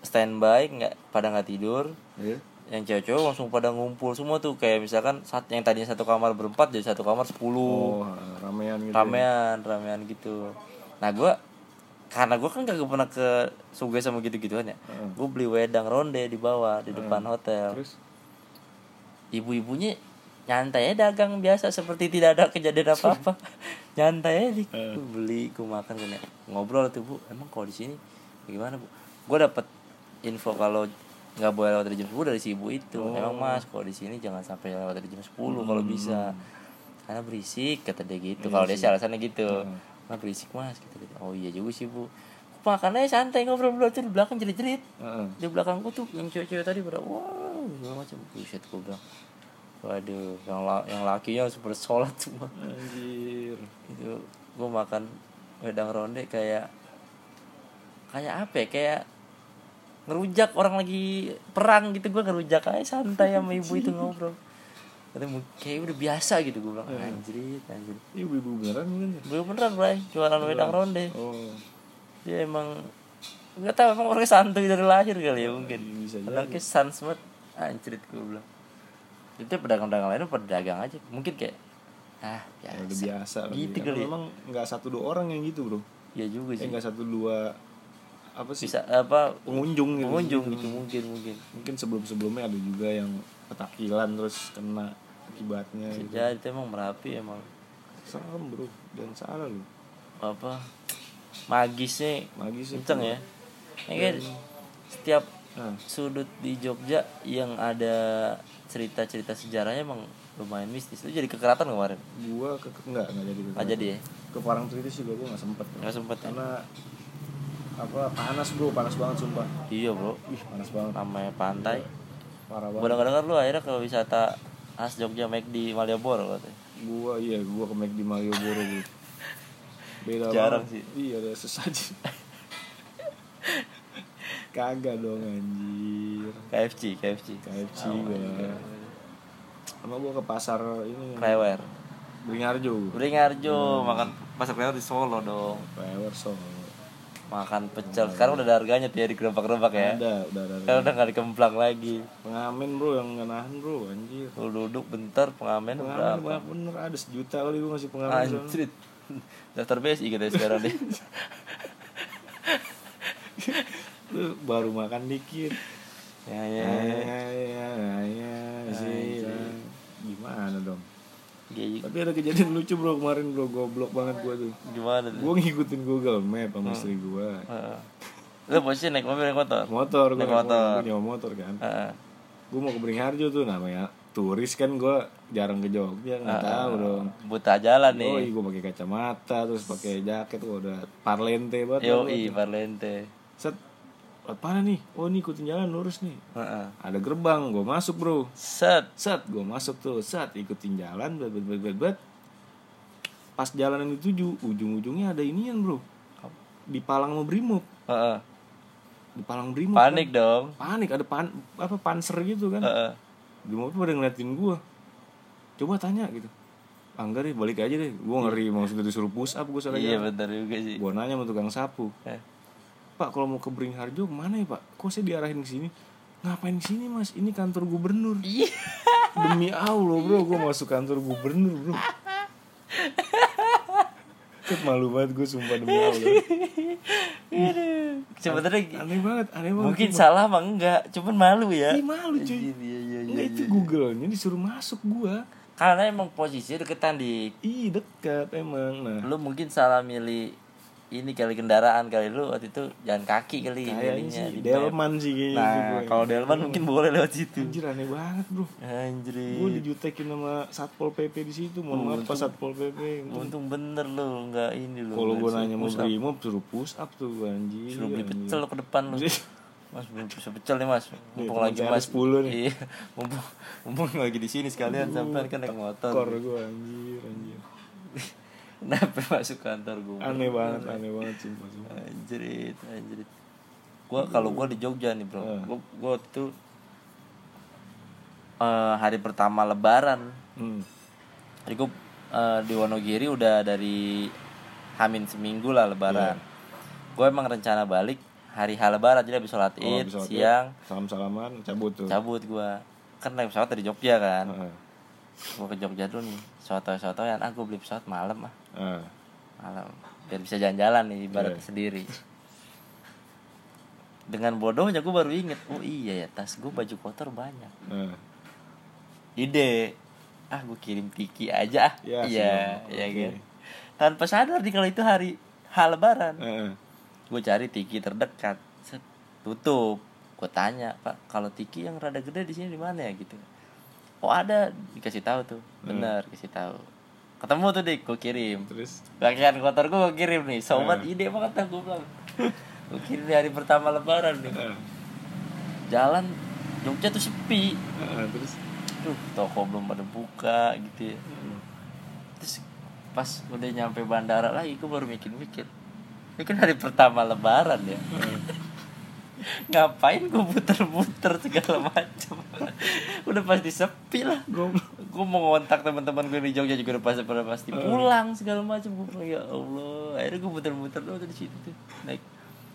standby nggak pada nggak tidur Iya. yang cewek-cewek langsung pada ngumpul semua tuh kayak misalkan saat yang tadinya satu kamar berempat jadi satu kamar sepuluh oh ramean gitu ya. ramean ramean gitu nah gua karena gue kan gak pernah ke Sugoi sama gitu-gituan ya. Gue beli wedang ronde di bawah di depan hotel. Terus? Ibu-ibunya nyantai dagang biasa seperti tidak ada kejadian apa-apa. Nyantai aja gue beli gue makan kan ya. ngobrol tuh bu. Emang kalau di sini gimana bu? Gue dapet info kalau nggak boleh lewat dari jam 10 dari si ibu itu. Oh. emang mas kalau di sini jangan sampai lewat dari jam 10 kalau Hmm. bisa. Karena berisik kata dia gitu. Iya kalau dia sih. alasannya gitu. Nah berisik mas kata dia. Oh iya juga sih bu. Makannya santai ngobrol-ngobrol tuh di belakang jerit-jerit. Heeh. di belakangku tuh yang cewek-cewek tadi pada wow segala macam. Buset gue bilang. Waduh yang la yang lakinya harus bersolat semua. Anjir. Itu gue makan wedang ronde kayak kayak apa ya? Kayak ngerujak orang lagi perang gitu gue ngerujak aja santai sama ibu itu ngobrol "Mu- kayak udah biasa gitu gue bilang anjrit anjrit ini ibu-ibu beneran mungkin ya? Belum beneran bray. Jualan wedang ronde. Oh. Dia emang nggak tahu emang orangnya santuy dari lahir kali ya mungkin. anaknya sans banget. Anjrit gue bilang. Itu pedagang-pedagang lain pedagang aja. Mungkin kayak ah ya biasa, udah biasa gitu kali ya. memang nggak satu dua orang yang gitu bro. Ya juga eh sih. nggak satu dua apa sih? Bisa apa pengunjung gitu. pengunjung gitu mungkin mungkin. Mungkin sebelum sebelumnya ada juga yang petakilan terus kena akibatnya gitu. jadi itu emang merapi emang. Serem bro. Dan salah lu. Apa? Magisnya magis sih kenceng ya? Ini kan? Setiap nah, sudut di Jogja yang ada cerita-cerita sejarahnya emang lumayan mistis. Lu jadi kekeratan kemarin? Gua ke enggak enggak jadi ke, nggak jadi ya? Ke Parangtritis juga gua nggak sempet nggak sempet ya? Karena apa panas bro. Panas banget sumpah. Iya bro. Ih panas banget. Namanya pantai. Parah gue banget. dengar lu akhirnya ke wisata khas Jogja make di Malioboro katanya gua iya gua ke McD Malioboro bro beda Jarang banget. sih. iya ada sesaji kagak dong anjir. KFC KFC KFC Oh, gua. Iya. sama gua ke pasar ini. Klewer Beringharjo Beringharjo makan pasar Klewer di Solo dong. Klewer Solo makan pecel. Sekarang udah ada harganya tuh ya di gerobak-gerobak ya. Ada udah ada sekarang udah nggak dikemplang lagi. Pengamen bro yang nggak nahan bro anjir. Lu duduk bentar pengamen pengamen berapa? banyak bener ada sejuta kali gua ngasih pengamen anjrit. Daftar BSI gitu sekarang deh lu baru makan dikit. Ya ya. Ya ya. ya ya ya sih Anjir. gimana dong Kayak tapi ada kejadian lucu bro kemarin bro goblok banget gua tuh gimana tuh gua ngikutin Google Map sama istri gua Heeh. lu posisi naik mobil naik motor motor gua Naik motor. gua nyewa motor kan Heeh. gua mau ke Beringharjo tuh namanya turis kan gua jarang ke Jogja nggak tahu dong buta jalan nih Oh, gue pakai kacamata terus pakai jaket tuh udah parlente banget. yo gua i. Parlente Set. Lewat mana nih? Oh, ini ikutin jalan lurus nih. Heeh. Ada gerbang, gue masuk, Bro. set Set, gue masuk tuh. Set, ikutin jalan, bet, bet, bet, bet, bet. Pas jalan yang dituju, ujung-ujungnya ada inian, Bro. Di Palang mau Brimob. Heeh. Di Palang Brimob. panik dong kan. Panik, ada pan apa panser gitu kan. Brimob tuh pada ngeliatin gue. Coba tanya gitu. Enggak deh, balik aja deh. Gue ngeri, maksudnya disuruh push up gue soalnya. iya benar juga sih Gue nanya sama tukang sapu. Eh. Pak kalau mau ke Beringharjo ke mana ya Pak? Kok saya diarahin ke sini? Ngapain ke sini Mas? Ini kantor gubernur. iya Demi Allah bro, gue masuk kantor gubernur bro. Cet malu banget gue sumpah demi Allah. sebenarnya Aneh banget, aneh banget. mungkin salah mah enggak cuman malu ya Ih, malu cuy. Iya iya iya Nggak, itu Google-nya disuruh masuk gua. karena emang posisi deketan di Ih dekat emang. Nah lu mungkin salah milih ini kali kendaraan kali lu waktu itu jalan kaki kali milihnya sih. Delman sih kayaknya. nah kalau Delman mungkin boleh lewat situ Anjir aneh banget bro. anjir Gue dijutekin sama satpol pp di situ. Mohon maaf pak satpol pp. untung bener lu nggak ini lu Kalau gue nanya mau up. brimob suruh push up tuh anjir. suruh beli pecel ke depan lu mas belum bisa pecel nih mas mumpung lagi mas 10 nih. iya mumpung mumpung lagi di sini sekalian sampai kan naik motor Kor gue anjir anjir. Kenapa masuk kantor gue Aneh banget, aneh banget sumpah. sumpah. anjrit anjrit gua kalau gua di Jogja nih bro Eh. gua gua itu eh, hari pertama Lebaran Hmm. jadi gua eh, di Wonogiri udah dari Hamin seminggu lah Lebaran gua emang rencana balik hari H Lebaran jadi habis sholat Oh, id Id. siang Salam salaman cabut tuh. cabut gua kan naik pesawat dari Jogja kan Heeh. gua ke Jogja dulu nih soto yang ah gua beli pesawat malam ah Heeh. malam. Biar bisa jalan-jalan nih ibaratnya Iya. sendiri. Dengan bodohnya gue baru inget. Oh iya ya tas gue baju kotor banyak. Nah, ide. Ah gue kirim tiki aja ah. Ya, iya semua. iya Oke. kan? Tanpa sadar nih kalau itu hari hal lebaran Heeh. gue cari tiki terdekat. Set, tutup. Gue tanya pak kalau tiki yang rada gede di sini di mana ya? Gitu. Oh ada. Dikasih tahu tuh. Hmm. bener kasih tahu ketemu tuh dik gue kirim. Terus? Pakaian kotor gue gue kirim nih. Sobat Hmm. ide banget dah gue bilang. Gue kirim di hari pertama lebaran nih. Heeh. jalan Jogja tuh sepi. Heeh, terus? Tuh toko belum pada buka gitu ya. Hmm. terus pas udah nyampe bandara lagi gue baru mikir-mikir. Ini kan hari pertama lebaran ya. Ngapain gue muter-muter segala macam udah pasti sepi lah Goblok. Gue mau ngontak teman-teman gue di Jogja juga udah pasti pada pasti. Pulang segala macam. Gue bilang ya Allah. Akhirnya gue muter-muter tuh di situ tuh. Naik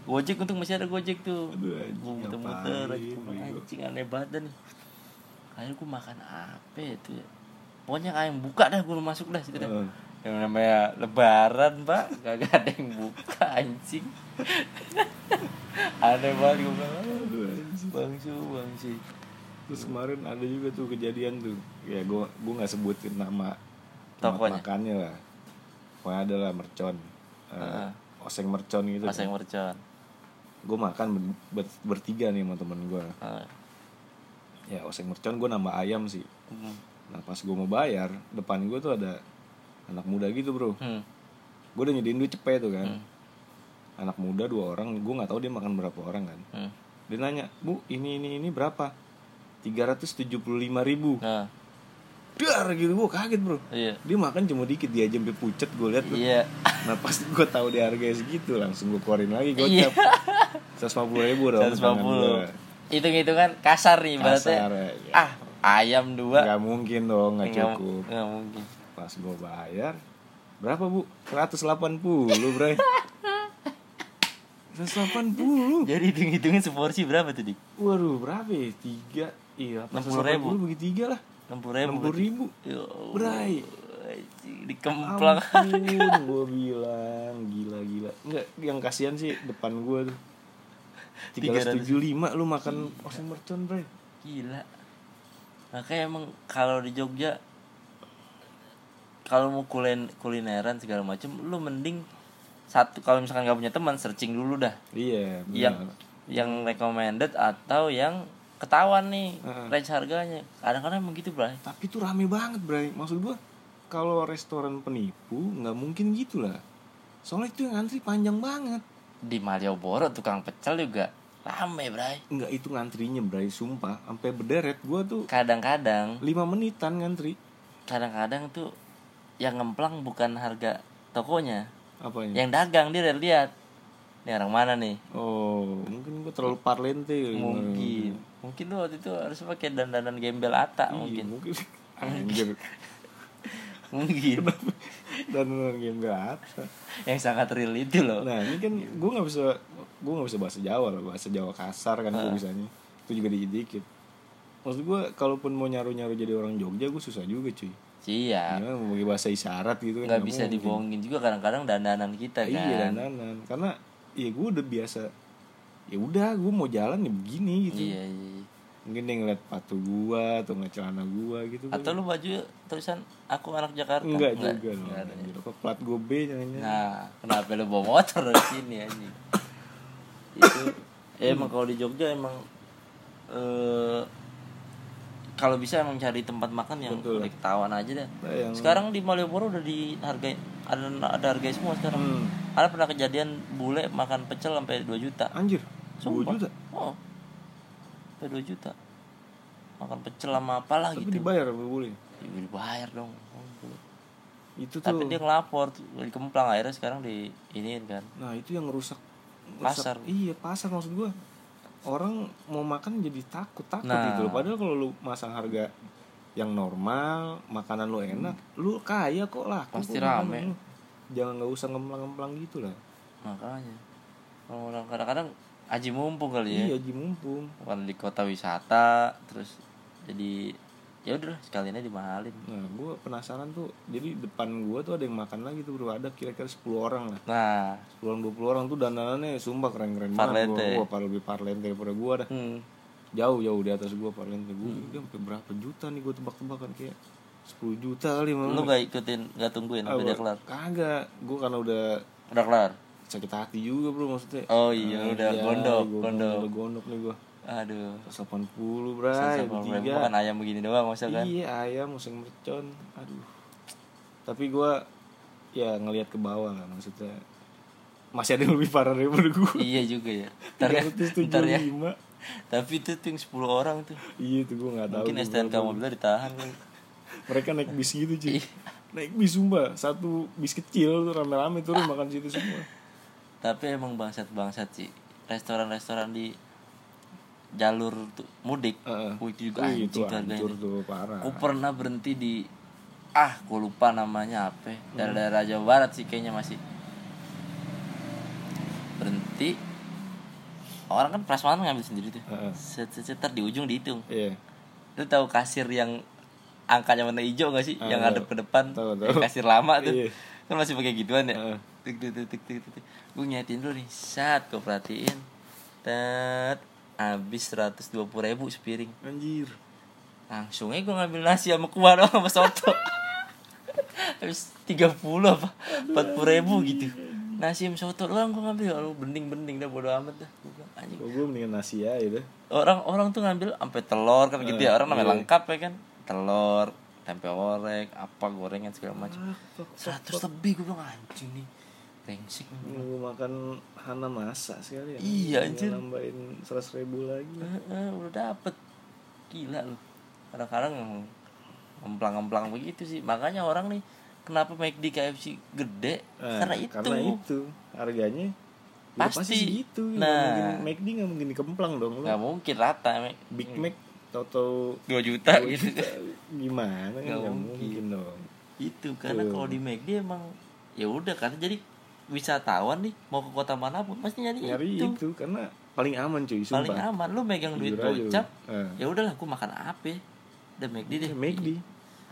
gojek untung masih ada gojek tuh. Gue muter-muter bego. anjing aneh banget dah nih. Akhirnya gue makan apa itu ya? Pokoknya ayam buka dah gue masuk dah situ dah. Yang namanya lebaran pak. Gak ada yang buka anjing. Aneh banget gue bilang. Bangsu bangsu Terus kemarin ada juga tuh kejadian tuh. Ya gua gua nggak sebutin nama tempat Tokonya? makannya lah. Pokoknya ada lah mercon. Eh, Heeh. oseng mercon gitu. pas yang mercon Gue makan ber- ber- bertiga nih sama temen gue. Ah. Ya oseng mercon gue nambah ayam sih. Hmm. Nah pas gue mau bayar depan gue tuh ada anak muda gitu bro. Hmm. Gue udah nyediain duit cepet tuh kan. Hmm. Anak muda dua orang. Gue nggak tahu dia makan berapa orang kan. Hmm. Dia nanya, bu ini ini ini berapa? 375 ribu. Nah, Dar gitu gue kaget bro. iya. Dia makan cuma dikit dia aja sampai pucet gue liat tuh. Iya. Nah pas gue tahu dia harganya segitu langsung gue keluarin lagi Iya. gocap. 150 ribu dong. tangan 150. Hitung-hitungan kasar nih ibaratnya. Kasar, ya. Ah, ayam dua. Gak mungkin dong, gak Nggak- cukup. nggak mungkin. Pas gue bayar, berapa bu? 180 bray. 180 Jadi hitung-hitungin seporsi berapa tuh, Dik? Waduh berapa ya? Iya 60.000. 180 bagi tiga lah 60 ribu. 60 ribu Ya Allah, Bray. anjing, Dikemplang. Ampun gue bilang Gila-gila Enggak yang kasihan sih depan gue tuh 375 lu makan oseng mercon bray Gila. Makanya emang kalau di Jogja kalau mau kulen kulineran segala macam lu mending satu kalau misalkan nggak punya teman searching dulu dah Iya yang yang recommended atau yang ketahuan nih Heeh. range harganya. Kadang-kadang emang gitu bray. Tapi tuh rame banget bray. Maksud gue Kalau restoran penipu nggak mungkin gitu lah. Soalnya itu yang ngantri panjang banget. Di Malioboro tukang pecel juga rame bray. Enggak itu ngantrinya bray Sumpah. Sampai berderet Gue tuh kadang-kadang. 5 menitan ngantri. Kadang-kadang tuh yang ngemplang bukan harga tokonya. Apanya? yang dagang dia lihat. Ini orang mana nih? Oh mungkin gue terlalu parlente. Mungkin mungkin lu waktu itu harus pakai dandanan gembel ata Iya, mungkin. mungkin. Anjir. Mungkin. Dan game gak apa yang sangat real itu loh. Nah ini kan gue gak bisa Gue gak bisa bahasa Jawa lah Bahasa Jawa kasar kan gue bisanya. Itu juga dikit-dikit. Maksud gue kalaupun mau nyaru-nyaru jadi orang Jogja gue susah juga cuy. Iya. Ya, mau bahasa isyarat gitu kan nggak nggak bisa mungkin. dibohongin juga kadang-kadang dandanan kita kan. Iya dandanan. Karena ya gue udah biasa ya udah gue mau jalan ya begini gitu iya iya mungkin dia ngeliat patu gua atau ngeliat celana gua gitu atau lu baju tulisan aku anak Jakarta enggak juga dong Enggak ya. anjir. apa plat gue B jangan Nah, kenapa lu bawa motor di sini anjing? Itu ya emang kalau di Jogja emang eh kalau bisa emang cari tempat makan yang Betul. udah ketahuan aja deh. Nah, yang- Sekarang di Malioboro udah dihargai ada ada harga semua sekarang. Hmm. Ada pernah kejadian bule makan pecel sampai 2 juta. anjir Sumpah. juta Oh. Sampai 2 juta. Makan pecel sama apalah tapi gitu. dibayar apa boleh Ya, dibayar dong. itu tuh Tapi dia ngelapor tuh, di Kemplang akhirnya sekarang di iniin kan. nah itu yang ngerusak ngerusak- Pasar. iya pasar maksud gua orang mau makan jadi takut takut Nah. gitu loh padahal kalau lu masang harga yang normal makanan lu enak lu kaya kok lah Pasti rame. jangan nggak usah ngemplang-ngemplang gitu lah makanya kalau orang kadang-kadang aji mumpung kali ya. Iya ji mumpung. Bukan di kota wisata terus jadi ya udah sekalian aja dimahalin. Nah gue penasaran tuh jadi depan gue tuh ada yang makan lagi tuh bro. Ada kira-kira 10 orang lah. Nah. 10 orang 20 orang tuh dandanannya sumpah keren-keren banget gue wah lebih parlente daripada gue dah. Hmm. jauh jauh di atas gue parlente. Gue dia sampai berapa juta nih gue tebak-tebakan kayak 10 juta kali lu malah gak ikutin gak tungguin sampai dia kelar? kagak. Gue karena udah udah kelar sakit hati juga bro maksudnya. Oh iya Ah, udah iya, gondok gua gondok. udah gondok nih gue aduh. 180 bray makan ayam begini doang masa kan? Iya ayam musim mercon Aduh. Tapi gue Ya ngelihat ke bawah lah maksudnya. Masih ada yang lebih parah daripada gue iya juga ya. Ntar ya ntar ya. 375 tapi itu tuh yang 10 orang tuh. Iya itu gue gak tahu mungkin. STNK mobilnya ditahan kan. Mereka naik bis gitu cuy Iya. Naik bis sumpah. Satu bis kecil tuh rame-rame turun makan situ semua tapi emang bangsat bangsat sih. Restoran-restoran di jalur tuh mudik. Wih, itu juga Wih, anjing itu hancur tuh parah. Aku pernah berhenti di ah gue lupa namanya apa. Dari daerah Jawa Barat sih kayaknya masih. Berhenti. Orang kan prasmanan ngambil sendiri tuh. Heeh. set set di ujung dihitung. Iya. Lu tahu kasir yang angkanya warna hijau gak sih? Ah, yang ngadep ke depan Tahu, tahu. kasir lama tuh. Iya. kan masih pakai gituan ya. Heeh. tik tik tik tik tik tik gue nyatin dulu nih. Saat gue perhatiin. Tet habis seratus dua puluh ribu sepiring. Anjir. Langsung aja gue ngambil nasi sama kuah doang sama soto. Habis tiga puluh apa empat puluh ribu gitu. Nasi sama soto doang gue ngambil. Lu bening bening dah bodo amat dah. Gua bilang, anjing. Gue mendingan nasi aja deh. Orang orang tuh ngambil sampai telur kan gitu ya. Orang namanya iya. lengkap ya kan. Telur tempe orek apa gorengan segala macam. Seratus lebih gue bilang anjing nih brengsek Nunggu makan Hana masa sekali ya Iya, anjir. Nambahin seratus ribu lagi Heeh, udah dapet gila lu kadang-kadang ngemplang-ngemplang begitu sih makanya orang nih kenapa McD KFC gede Nah, karena itu Karena itu Harganya udah Pasti. pasti segitu Nah. nah. mungkin McD gak mungkin dikemplang dong lu. nggak mungkin rata Mac. Big Mac Tau-tau 2 juta dua gitu juta, Gimana kan Nggak Gak mungkin. mungkin dong itu karena kalau di McD emang ya udah karena jadi wisatawan nih mau ke kota mana pun pasti nyari, Nyari itu. itu, Karena paling aman cuy paling Sumpah aman lu megang duit Jujur gocap Eh. ya udahlah aku makan apa udah McD deh McD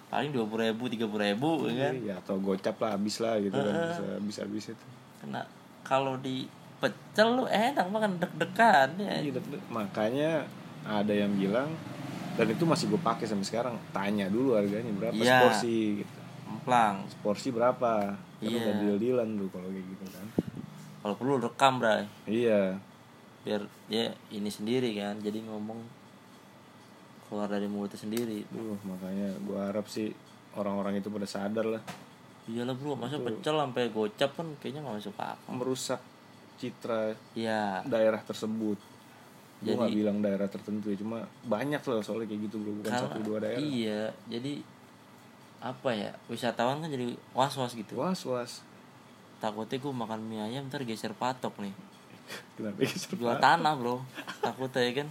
paling dua puluh ribu tiga puluh ribu ya kan Ya atau gocap lah habis lah gitu kan Heeh. Bisa habis-habis itu kena kalau di pecel lu enak makan deg-degan ya Iya, dek-dek. makanya ada yang bilang dan itu masih gue pakai sampai sekarang tanya dulu harganya berapa Iya. seporsi gitu emplang porsi berapa kan Iya. udah deal dealan tuh kalau kayak gitu kan. Kalau perlu rekam bray. Iya. Biar dia ini sendiri kan jadi ngomong keluar dari mulutnya sendiri. Duh, makanya gue harap sih orang-orang itu pada sadar lah. Iyalah bro masa pecel sampai gocap kan kayaknya nggak masuk akal. Merusak citra ya daerah tersebut. Jadi- nggak bilang daerah tertentu ya cuma banyak loh soalnya kayak gitu bro. Bukan karena satu dua daerah. iya jadi apa ya wisatawan kan jadi was was gitu. Was was takutnya gue makan mie ayam ntar geser patok nih. Kenapa geser jual patok? tanah bro. Takutnya ya kan?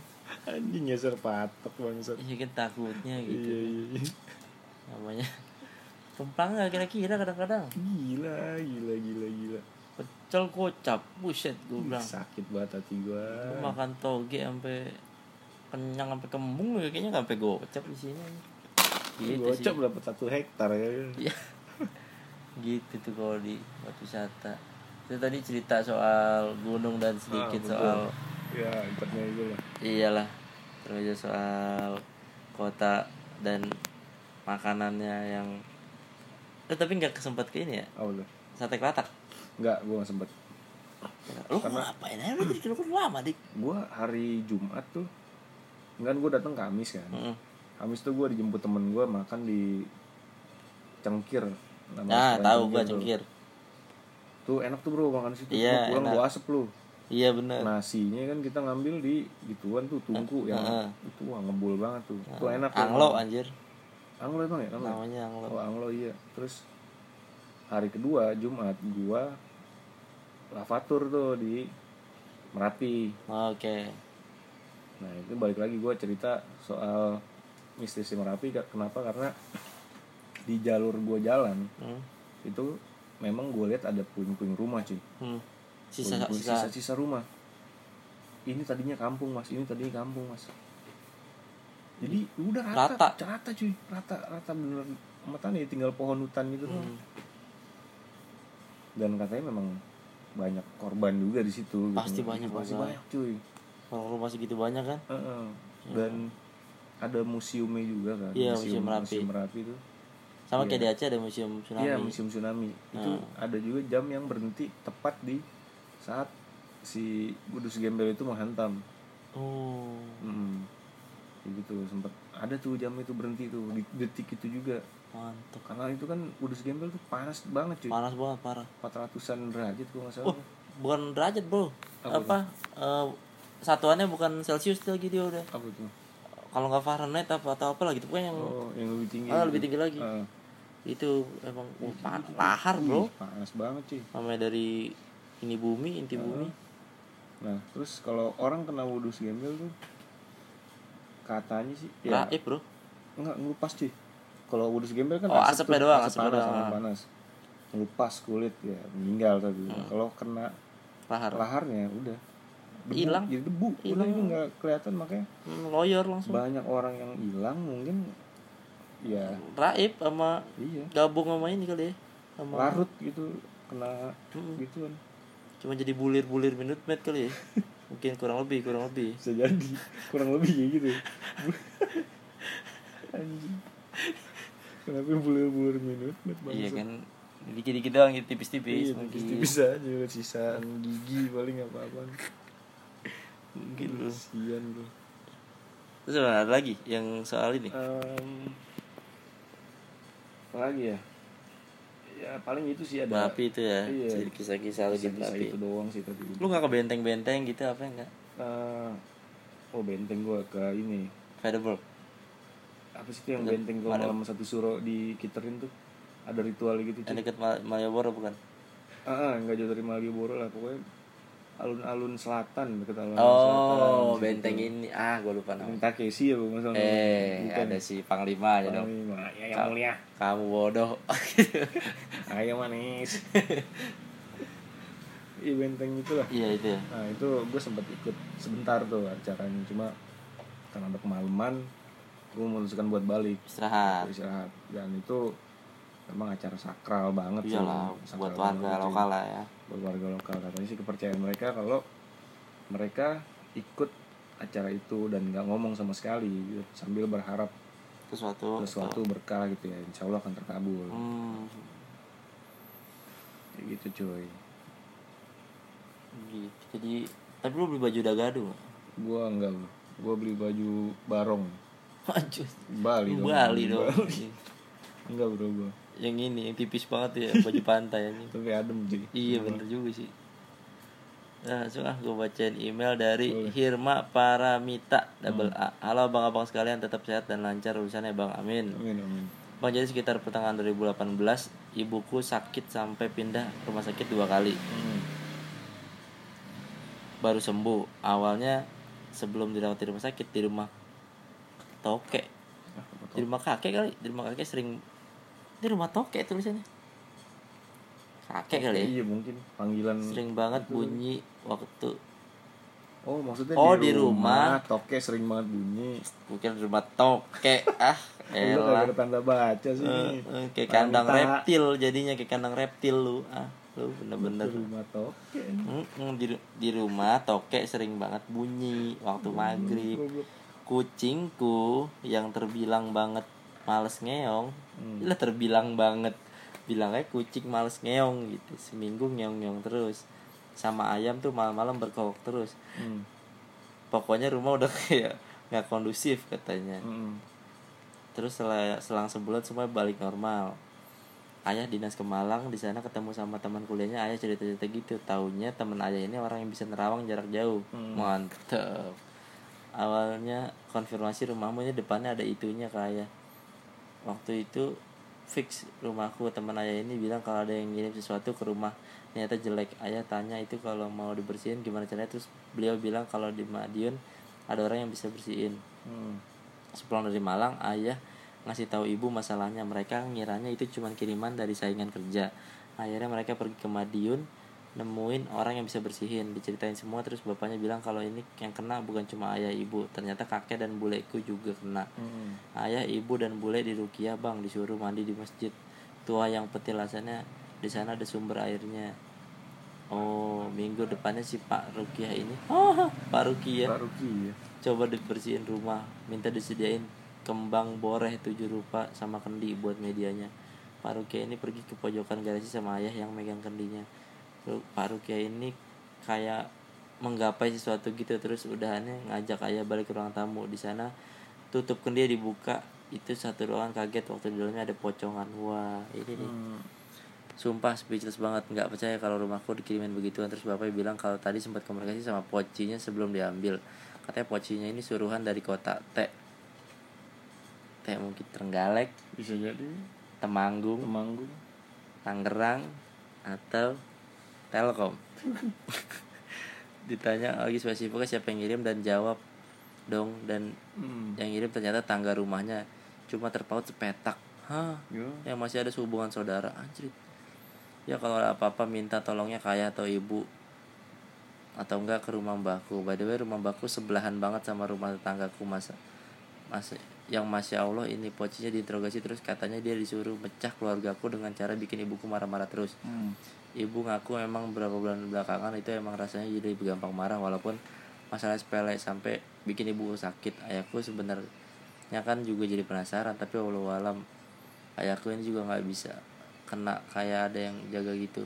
Anjing geser patok bangsat. Iya kan takutnya gitu. Iya iya iya. Namanya tumpang nggak kira-kira kadang-kadang? Gila gila gila gila. Pecel kocap buset gue bilang. sakit banget hati gue makan toge sampai kenyang sampai kembung ya kayaknya sampai gocap di sini gitu gocap sih dapat satu hektar ya. Iya. gitu tuh kalau di buat wisata itu tadi cerita soal gunung dan sedikit Ah, betul. soal ya internnya itu lah. Iyalah terus soal kota dan makanannya yang eh tapi nggak kesempet ke ini ya? Oh udah sate kelatak? Nggak gue nggak sempet. Lu ngapain aja lu jadi keluar lama dik. Gue hari Jumat tuh kan gue datang Kamis kan. Mm-mm. Kamis tuh gue dijemput temen gue makan di Cengkir. Nah tahu tuh. cengkir. Tuh enak tuh bro makan situ. Iya, Gua pulang enak. gue asep lu. Iya bener. Nasinya kan kita ngambil di gituan tuh tungku yang Heeh. itu wah ngebul banget tuh. Itu enak tuh anglo emang. anjir. Anglo emang ya anglo ya? namanya anglo. Oh anglo iya. Terus hari kedua Jumat gua lavatur tuh di Merapi. Oke. Nah itu balik lagi gua cerita soal mistis Merapi Kenapa? Karena di jalur gua jalan hmm. itu memang gue lihat ada puing-puing rumah cuy. Hmm. sisa Puing-puing sisa sisa-sisa rumah. Ini tadinya kampung mas. Ini tadinya kampung mas. Jadi udah rata Rata. rata, cuy. Rata rata bener. Mata nih tinggal pohon hutan gitu. Hmm. dan katanya memang banyak korban juga di situ gitu. Pasti banyak, pasti banyak cuy. Kalau masih gitu banyak kan? Heeh. dan ada museumnya juga kan Iya, Museum Merapi. museum merapi itu. Sama Iya. kayak di Aceh ada museum tsunami. Iya museum tsunami. Itu Hmm. ada juga jam yang berhenti tepat di saat si Kudus Gembel itu menghantam. Oh. Hmm. Kayak gitu sempat ada tuh jam itu berhenti tuh di detik itu juga. Mantap karena itu kan Kudus Gembel tuh panas banget cuy. Panas banget parah. 400an derajat kalau nggak salah. Oh bukan derajat bro. Apa apa, eh, satuannya bukan celcius lagi dia udah. Apa tuh kalau nggak Fahrenheit apa atau apa lagi pokoknya yang oh yang lebih tinggi ah, gitu. lebih tinggi lagi. Ah. itu emang pa- lahar bro. Panas banget cuy namanya dari ini bumi inti bumi. Nah terus kalau orang kena Kudus Gembel tuh katanya sih ya. Raib bro. Nggak ngelupas cuy kalau Kudus Gembel kan Oh, asapnya tuh, doang, asap panas, doang. asap panas. Ngelupas kulit ya meninggal tapi. Hmm. kalau kena lahar. laharnya udah Hilang. jadi debu. Hilang. itu nggak kelihatan makanya Hmm, lawyer langsung. banyak orang yang hilang mungkin ya. Raib sama iya. gabung sama ini kali ya sama larut gitu kena Mm-mm. gituan. Cuma jadi bulir-bulir minute maid kali ya. Mungkin kurang lebih kurang lebih. Bisa jadi kurang lebih kayak gitu. Kenapa bulir-bulir minut Mat, bangsa? iya kan dikit-dikit doang gitu tipis-tipis iya tipis-tipis aja sisaan gigi paling apa-apa mungkin. Kasian bro terus ada lagi yang soal ini? Em, apa lagi ya? Ya paling itu sih ada Merapi itu ya Iya. Kisah-kisah lu di Merapi itu doang sih tadi. Lu nggak ke benteng-benteng gitu apa enggak? Eh, oh benteng gua ke ini. Federberg apa sih itu yang benteng gua malam satu suro di Kiterin tuh? Ada ritual gitu yang deket Mal- Malioboro bukan? Ah ah, nggak jauh dari Malioboro lah pokoknya alun-alun selatan deket alun-alun oh selatan benteng ini. Ah gue lupa namanya. Takeshi ya bu masalah eh Bukan. ada si panglima aja dong. Panglima. ya yang Ka- mulia. kamu bodoh. Ayo manis. Iya benteng itu lah iya itu ya. Nah itu gue sempat ikut sebentar tuh acaranya. Cuma karena ada kemalaman gue memutuskan buat balik. Istirahat. Istirahat. Dan itu memang acara sakral banget sih. iyalah Sakral buat warga banget, lokal lah ya. Buat warga lokal. Katanya sih kepercayaan mereka kalau mereka ikut acara itu dan nggak ngomong sama sekali gitu, sambil berharap sesuatu. sesuatu berkah gitu ya. Insya Allah akan terkabul. Hmm, kayak gitu cuy. Gitu jadi tapi lu beli baju dagadu gua enggak bro. Gua beli baju barong. Anjir. Bali dong Bali. Dong enggak bro gua yang ini yang tipis banget ya baju pantai ini. Tapi adem cuy iya bener. juga sih. Nah langsung ah gue bacain email dari Boleh. Hirma Paramita double A. Halo abang-abang sekalian tetap sehat dan lancar urusannya bang. Amin. Amin amin. Bang jadi sekitar pertengahan 2018 ibuku sakit sampai pindah rumah sakit dua kali. Hmm. baru sembuh. Awalnya sebelum dirawat di rumah sakit di rumah toke. Ah, di rumah kakek kali. Di rumah kakek sering di rumah toke tulisannya. Kakek kali ya. iya mungkin. Panggilan sering banget bunyi waktu oh maksudnya Oh, di, di rumah. toke sering banget bunyi. Mungkin rumah toke ah Lu elah kagak tanda baca sih. Nih. eh, kayak kandang reptil jadinya kayak kandang reptil lu. Ah lu bener-bener. Di rumah toke. Mm-mm, di, di rumah toke sering banget bunyi waktu maghrib. Goblok. kucingku yang terbilang banget males ngeong. Hmm. lah terbilang banget. Bilangnya kucing males ngeong gitu. Seminggu ngeong ngeong terus. Sama ayam tuh malam-malam berkokok terus. Hmm. pokoknya rumah udah kayak nggak kondusif katanya. Hmm. terus setelah selang sebulan semua balik normal. Ayah dinas ke Malang di sana ketemu sama teman kuliahnya. Ayah cerita cerita gitu. Taunya teman ayah ini orang yang bisa nerawang jarak jauh. Hmm. mantep. Awalnya konfirmasi rumahmu ini depannya ada itunya ke ayah waktu itu fix rumahku teman ayah ini bilang kalau ada yang ngirim sesuatu ke rumah ternyata jelek. Ayah tanya itu kalau mau dibersihin gimana caranya? Terus beliau bilang kalau di Madiun ada orang yang bisa bersihin. Hmm. sepulang dari Malang ayah ngasih tahu ibu masalahnya. Mereka ngiranya itu cuma kiriman dari saingan kerja. Akhirnya mereka pergi ke Madiun nemuin orang yang bisa bersihin diceritain semua terus bapaknya bilang kalau ini yang kena bukan cuma ayah ibu. Ternyata kakek dan buleku juga kena. Mm-mm. ayah ibu dan bule di Rukia bang disuruh mandi di masjid. Tua yang petilasannya di sana ada sumber airnya. Oh minggu depannya si Pak Rukia ini. Oh Pak Rukia. Pak Ruki ya coba dibersihin rumah minta disediain kembang boreh tujuh rupa sama kendi buat medianya. Pak Rukia ini pergi ke pojokan garasi sama ayah yang megang kendinya Pak Rukia ini kayak menggapai sesuatu gitu terus udahannya ngajak ayah balik ke ruang tamu. Di sana tutup kendi dibuka. Itu satu ruangan kaget. Waktu di dalamnya ada pocongan. Wah ini nih. Hmm. Sumpah speechless banget. Nggak percaya kalau rumahku dikirimin begituan. Terus bapak bilang kalau tadi sempat komunikasi sama pocinya sebelum diambil. Katanya pocinya ini suruhan dari kota T. T mungkin Trenggalek bisa jadi. Temanggung Temanggung. Tangerang atau Telkom. Ditanya lagi spesifiknya siapa yang ngirim? Dan jawab dong. Dan hmm. yang ngirim ternyata tangga rumahnya cuma terpaut sepetak. Hah? Yo. yang masih ada hubungan saudara anjir ya kalau ada apa-apa minta tolongnya ke ayah atau ibu. Atau enggak ke rumah mbakku by the way rumah mbakku sebelahan banget sama rumah tetanggaku masa masih yang masya Allah ini pocinya diinterogasi terus. Katanya dia disuruh mecah keluargaku dengan cara bikin ibuku marah-marah terus. Hmm. Ibu ngaku emang beberapa bulan belakangan itu emang rasanya jadi gampang marah walaupun masalah sepele sampai bikin ibu sakit. Ayahku sebenarnya kan juga jadi penasaran tapi walau alam ayahku ini juga nggak bisa kena kayak ada yang jaga gitu.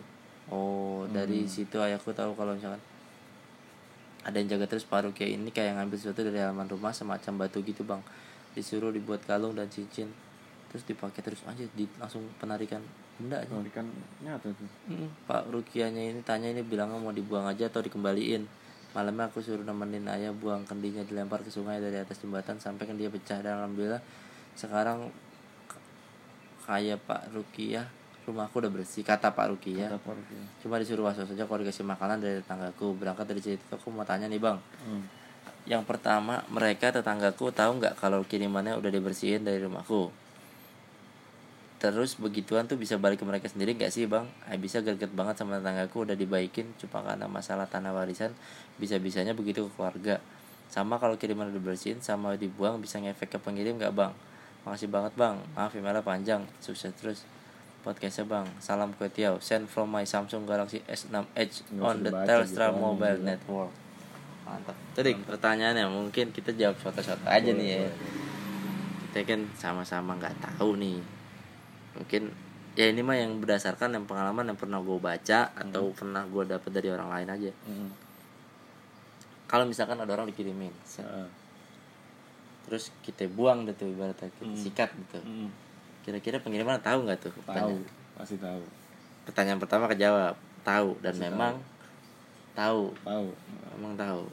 Oh dari situ ayahku tahu kalau misalkan ada yang jaga terus paruh kayak ini kayak ngambil sesuatu dari halaman rumah semacam batu gitu bang. Disuruh dibuat kalung dan cincin terus dipakai terus aja di, langsung penarikan benda aja. Oh, ikan nyata tuh. Mm, Pak Rukianya ini tanya ini bilangnya mau dibuang aja atau dikembaliin. Malamnya aku suruh nemenin ayah buang kendinya dilempar ke sungai dari atas jembatan sampai kendinya pecah dan alhamdulillah sekarang kayak Pak Rukiah rumahku udah bersih kata Pak Rukiah Kata Pak Ruki. cuma disuruh was saja kalau dikasih makanan dari tetanggaku. Berangkat dari cerita itu aku mau tanya nih bang. Hmm. yang pertama mereka tetanggaku tahu nggak kalau kirimannya udah dibersihin dari rumahku terus begituan tuh bisa balik ke mereka sendiri nggak sih bang? Eh, bisa greget banget sama tetanggaku udah dibaikin cuma karena masalah tanah warisan bisa bisanya begitu ke keluarga. Sama kalau kiriman udah dibersihin sama dibuang bisa ngefek ke pengirim nggak bang? Makasih banget bang. Maaf emailnya panjang. Sukses terus. Podcastnya bang. Salam kue tiaw. Send from my Samsung Galaxy S6 Edge Nggak on the Telstra gitu, Mobile gila. Network. Mantap. Tadi pertanyaannya. Mungkin kita jawab foto-foto aja Boleh, nih ya. Boleh. kita kan sama-sama nggak tahu nih mungkin ya ini mah yang berdasarkan yang pengalaman yang pernah gue baca atau pernah gue dapet dari orang lain aja. Hmm. kalau misalkan ada orang dikirimin Ah. terus kita buang tuh ibaratnya kita Hmm. sikat gitu. Hmm. kira-kira pengiriman tahu nggak tuh? Tahu pasti tahu. Pertanyaan pertama kejawab tahu. Dan Pasti memang tahu. tahu. Memang tahu.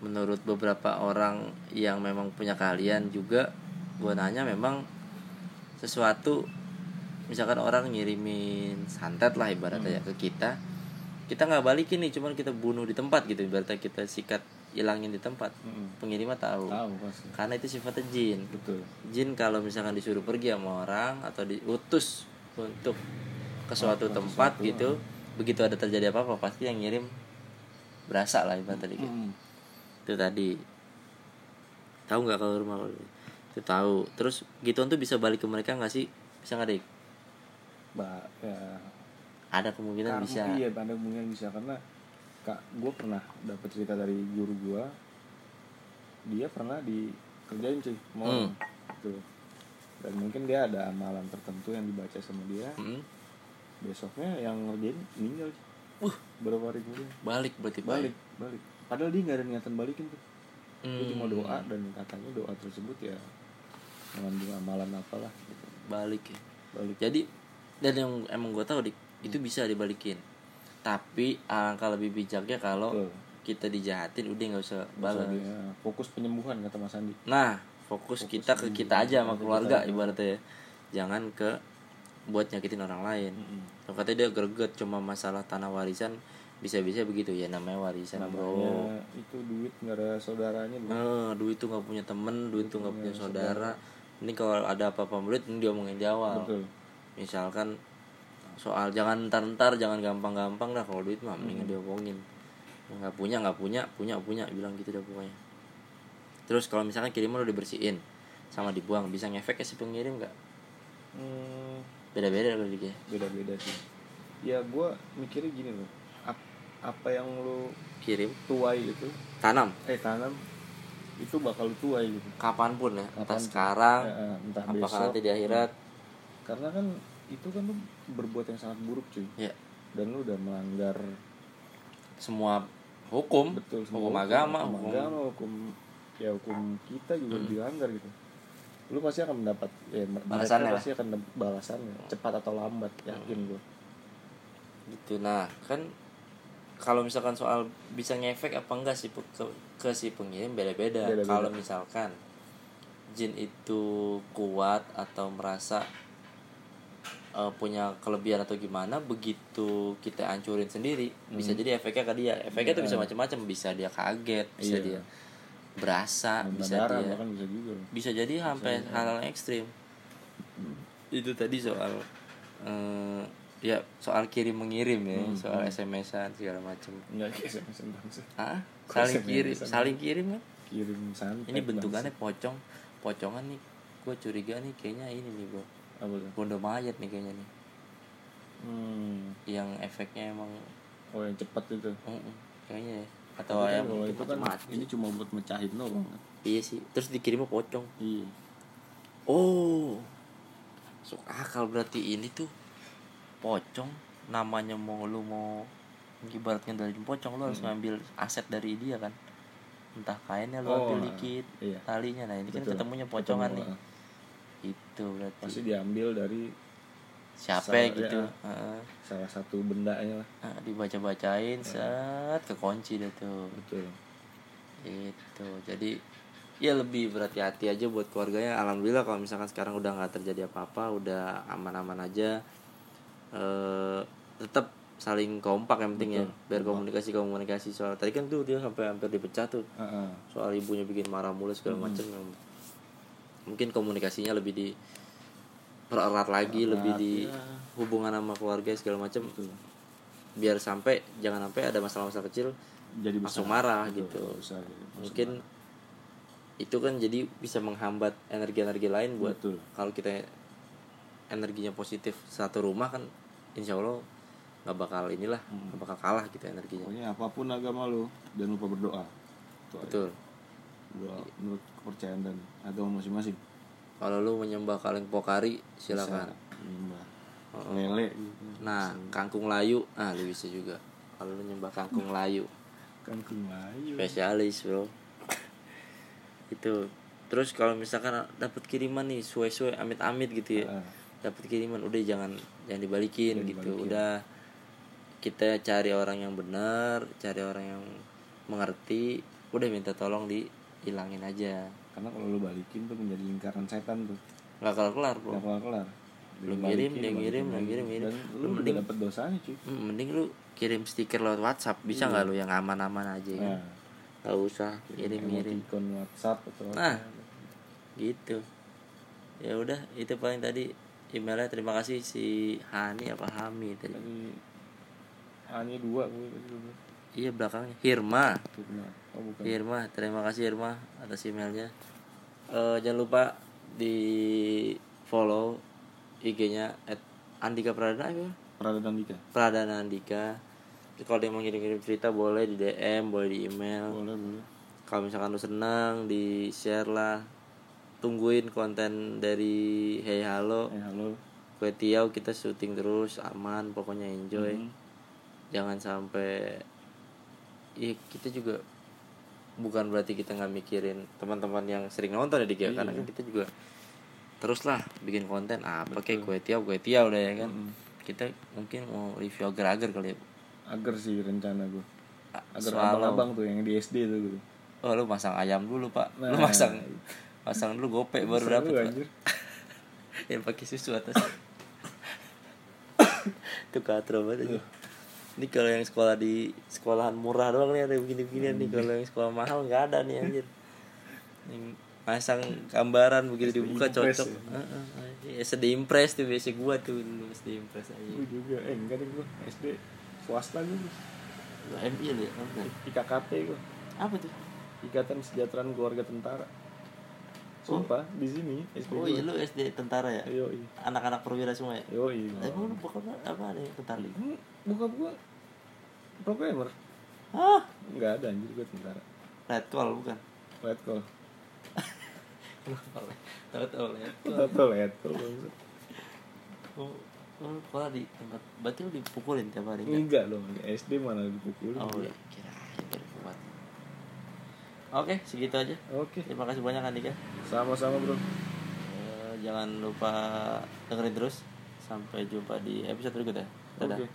Menurut beberapa orang yang memang punya keahlian juga gue nanya memang sesuatu misalkan orang ngirimin santet lah ibaratnya ya ke kita kita nggak balikin nih cuman kita bunuh di tempat gitu. Ibaratnya kita sikat hilangin di tempat Hmm. pengirimnya tahu. Tahu pasti. Karena itu sifatnya jin. Betul. Jin kalau misalkan disuruh pergi sama orang atau diutus untuk ke suatu ke tempat sesuatu, gitu begitu ada terjadi apa apa pasti yang ngirim berasa lah ibaratnya gitu Hmm. itu tadi. Tahu nggak kalau rumah kalau itu tahu. Terus gituan tuh bisa balik ke mereka nggak sih? Bisa nggak deh Ba ya. Ada kemungkinan karma bisa. iya ada kemungkinan bisa. Karena kak gue pernah dapat cerita dari guru gue dia pernah dikerjain cuy mau Hmm. gitu. Dan mungkin dia ada amalan tertentu yang dibaca sama dia. Mm, besoknya yang ngerjain meninggal Uh. berapa hari kemudian. Balik berarti ya? balik balik. Padahal dia nggak ada niatan balikin tuh. Dia Hmm, cuma doa dan katanya doa tersebut ya mengandung amalan apalah. Gitu balik ya. Balik. Jadi dan yang emang gue tahu dik itu bisa dibalikin. Tapi alangkah lebih bijaknya kalau kita dijahatin udah nggak usah balas. dia fokus penyembuhan kata Mas Andi. Nah fokus, Fokus kita ke kita aja sama ke keluarga kita. ibaratnya ya. Jangan ke buat nyakitin orang lain. Kalau katanya dia greget cuma masalah tanah warisan bisa-bisa begitu ya namanya warisan bro. Namanya itu duit nggak ada saudaranya bro. Nah, duit tuh nggak punya temen, duit tuh nggak punya saudara. Ini kalau ada apa-apa murid ini diomongin di awal. betul. Misalkan soal jangan ntar-ntar jangan gampang-gampang dah kalau duit mah mendingan diomongin. Yang nggak punya nggak punya punya punya bilang gitu dah pokoknya. Terus kalau misalkan kiriman udah dibersihin sama dibuang bisa ngefek ke si pengirim nggak? Hmm, beda-beda kali dia beda-beda sih. Ya gue mikirnya gini loh. Ap- apa yang lu kirim. tuai itu? Tanam. Eh tanam itu bakal lu tuai gitu kapan pun ya entah sekarang Eh, eh, entah apakah besok. nanti di akhirat. Karena kan itu kan lu berbuat yang sangat buruk cuy. Ya. Dan lu udah melanggar semua hukum betul hukum agama hukum hukum agama hukum ya hukum kita juga dilanggar gitu. Lu pasti akan mendapat ya Balasannya pasti akan balasannya cepat atau lambat yakin gue gitu. Nah kan kalau misalkan soal bisa ngefek apa enggak sih ke, ke si pengirim beda-beda. Kalau misalkan jin itu kuat atau merasa eh, punya kelebihan atau gimana begitu kita hancurin sendiri bisa Hmm. jadi efeknya ke dia. Efeknya tuh bisa Iya. macam-macam bisa dia kaget bisa Iya. dia berasa bisa darah dia bisa juga. bisa jadi sampai hal-hal ekstrim. Itu tadi soal eh, ya soal kirim mengirim ya Hmm, soal SMS-an segala macam enggak kayak SMS bangsa ah saling SMS-an? kirim saling kirim kan? Kirim santet ini bentukannya pocong pocongan nih gue curiga nih kayaknya ini nih bro bangsa. apa tuh? Bondo mayat nih kayaknya nih. Hmm. yang efeknya emang oh yang cepat itu? Uh, uh, kayaknya ya. Atau yang itu kan macam-macam. ini cuma buat mecahin doang kan? Iya sih terus dikirimnya pocong. Iya. Oh, masuk akal berarti ini tuh pocong namanya mau lu mau ibaratnya dari pocong lu harus ngambil aset dari dia kan entah kainnya lu Hmm. Oh, ambil dikit iya. talinya nah ini kan Betul. ketemunya pocongan Ketemu, nih ah. itu berarti pasti diambil dari siapa Salah, gitu ya. Heeh. salah satu bendanya lah Ah, dibaca-bacain Iya. set kekunci deh tuh betul itu jadi ya lebih berhati-hati aja buat keluarganya alhamdulillah kalau misalkan sekarang udah nggak terjadi apa-apa udah aman-aman aja eh tetap saling kompak yang penting ya Betul. biar komunikasi komunikasi soal tadi kan tuh dia sampai hampir dipecah tuh Ah, ah. soal ibunya bikin marah mulu segala Hmm. yang mungkin komunikasinya lebih di pererat lagi Pererat, lebih di ya. hubungan sama keluarga segala macam biar sampai jangan sampai ada masalah-masalah kecil jadi besar. langsung marah Betul, gitu besar, langsung mungkin itu kan jadi bisa menghambat energi-energi lain buat Betul. kalau kita energinya positif satu rumah kan insya Allah nggak bakal inilah Hmm. bakal kalah gitu energinya. Pokoknya apa pun agama lu jangan lupa berdoa. Itu betul. Berdoa menurut kepercayaan dan agama masing-masing. Kalau lu menyembah kaleng pokari silakan. Menyembah. Oh. lele. Gitu. nah kangkung layu. Ah lu bisa juga. Kalau lu nyembah kangkung layu. Kangkung layu. Spesialis bro. Itu. Terus kalau misalkan dapat kiriman nih suwe-suwe amit-amit gitu ya. Ah, dapat kiriman udah jangan jangan dibalikin Jangan gitu. dibalikin. udah kita cari orang yang benar cari orang yang mengerti udah minta tolong dihilangin aja. Karena kalau lu balikin tuh menjadi lingkaran setan tuh. Nggak kelar kelar bro. Nggak kelar kelar Lu ngirim, dia ngirim, dia ngirim, ngirim. Lu lu mending- dapet dosanya cuy. Hmm, mending lu kirim stiker lewat WhatsApp. Bisa nggak lu yang aman-aman aja kan nah. Nggak usah kirim kirim emoticon WhatsApp atau Nah. apa. gitu. Ya udah itu paling tadi emailnya terima kasih si Hani apa Hami tadi tadi hanya dua gue tadi dulu iya belakangnya Hirma Firma. oh bukan Irma, terima kasih Irma atas emailnya. Eh, jangan lupa di follow IG-nya at Andika Pradana apa? Pradana Dika Pradana Andika. Kalau dia mau ngirim-ngirim cerita boleh di DM, boleh di email. boleh boleh Kalau misalkan lu senang, di share lah. Tungguin konten dari Hey Halo. eh halo Kue Tiau kita syuting terus, aman, pokoknya enjoy. Mhm. Jangan sampai Ih, kita juga bukan berarti kita nggak mikirin teman-teman yang sering nonton ya Dik ya Iya. karena kan kita juga teruslah bikin konten apa kayak kue tiaw kue tiaw udah ya kan Mhm. kita mungkin mau review agar-agar kali ya agar sih rencana gue Ah, agar abang-abang tuh yang di SD tuh gitu oh lu masang ayam dulu pak lu Nah. masang masang dulu gope baru dapet Pak. anjir. yang pakai susu atas. Itu katro banget aja. ini kalau yang sekolah di sekolahan murah doang nih ada begini-beginian nih. Kalau yang sekolah mahal nggak ada nih anjir. Yang pasang gambaran begitu dibuka Impress cocok. ya? Heeh, anjing. SD impress tuh biasa gua tuh dulu SD impress aja gue juga eh enggak deh gue SD swasta Lu MI ya IKKT gue apa tuh? Ikatan Kesejahteraan Keluarga Tentara sumpah di sini SD oh iya lu SD tentara ya yo iya anak-anak perwira semua ya yo iya Emang lu bukan apa ada yang tentara li? Hmm, bokap gue programmer Ah, nggak ada anjir gue tentara red call bukan? Red call Tahu tahu red call. Tahu tuh red call. Oh, oh, sekolah di tempat berarti lu dipukulin tiap hari kan? enggak dong SD mana dipukulin Oh, iya. kira. Oke, segitu aja. oke Terima kasih banyak Andika. sama-sama bro Eh, jangan lupa dengerin terus. Sampai jumpa di episode berikutnya. Dadah. Oke.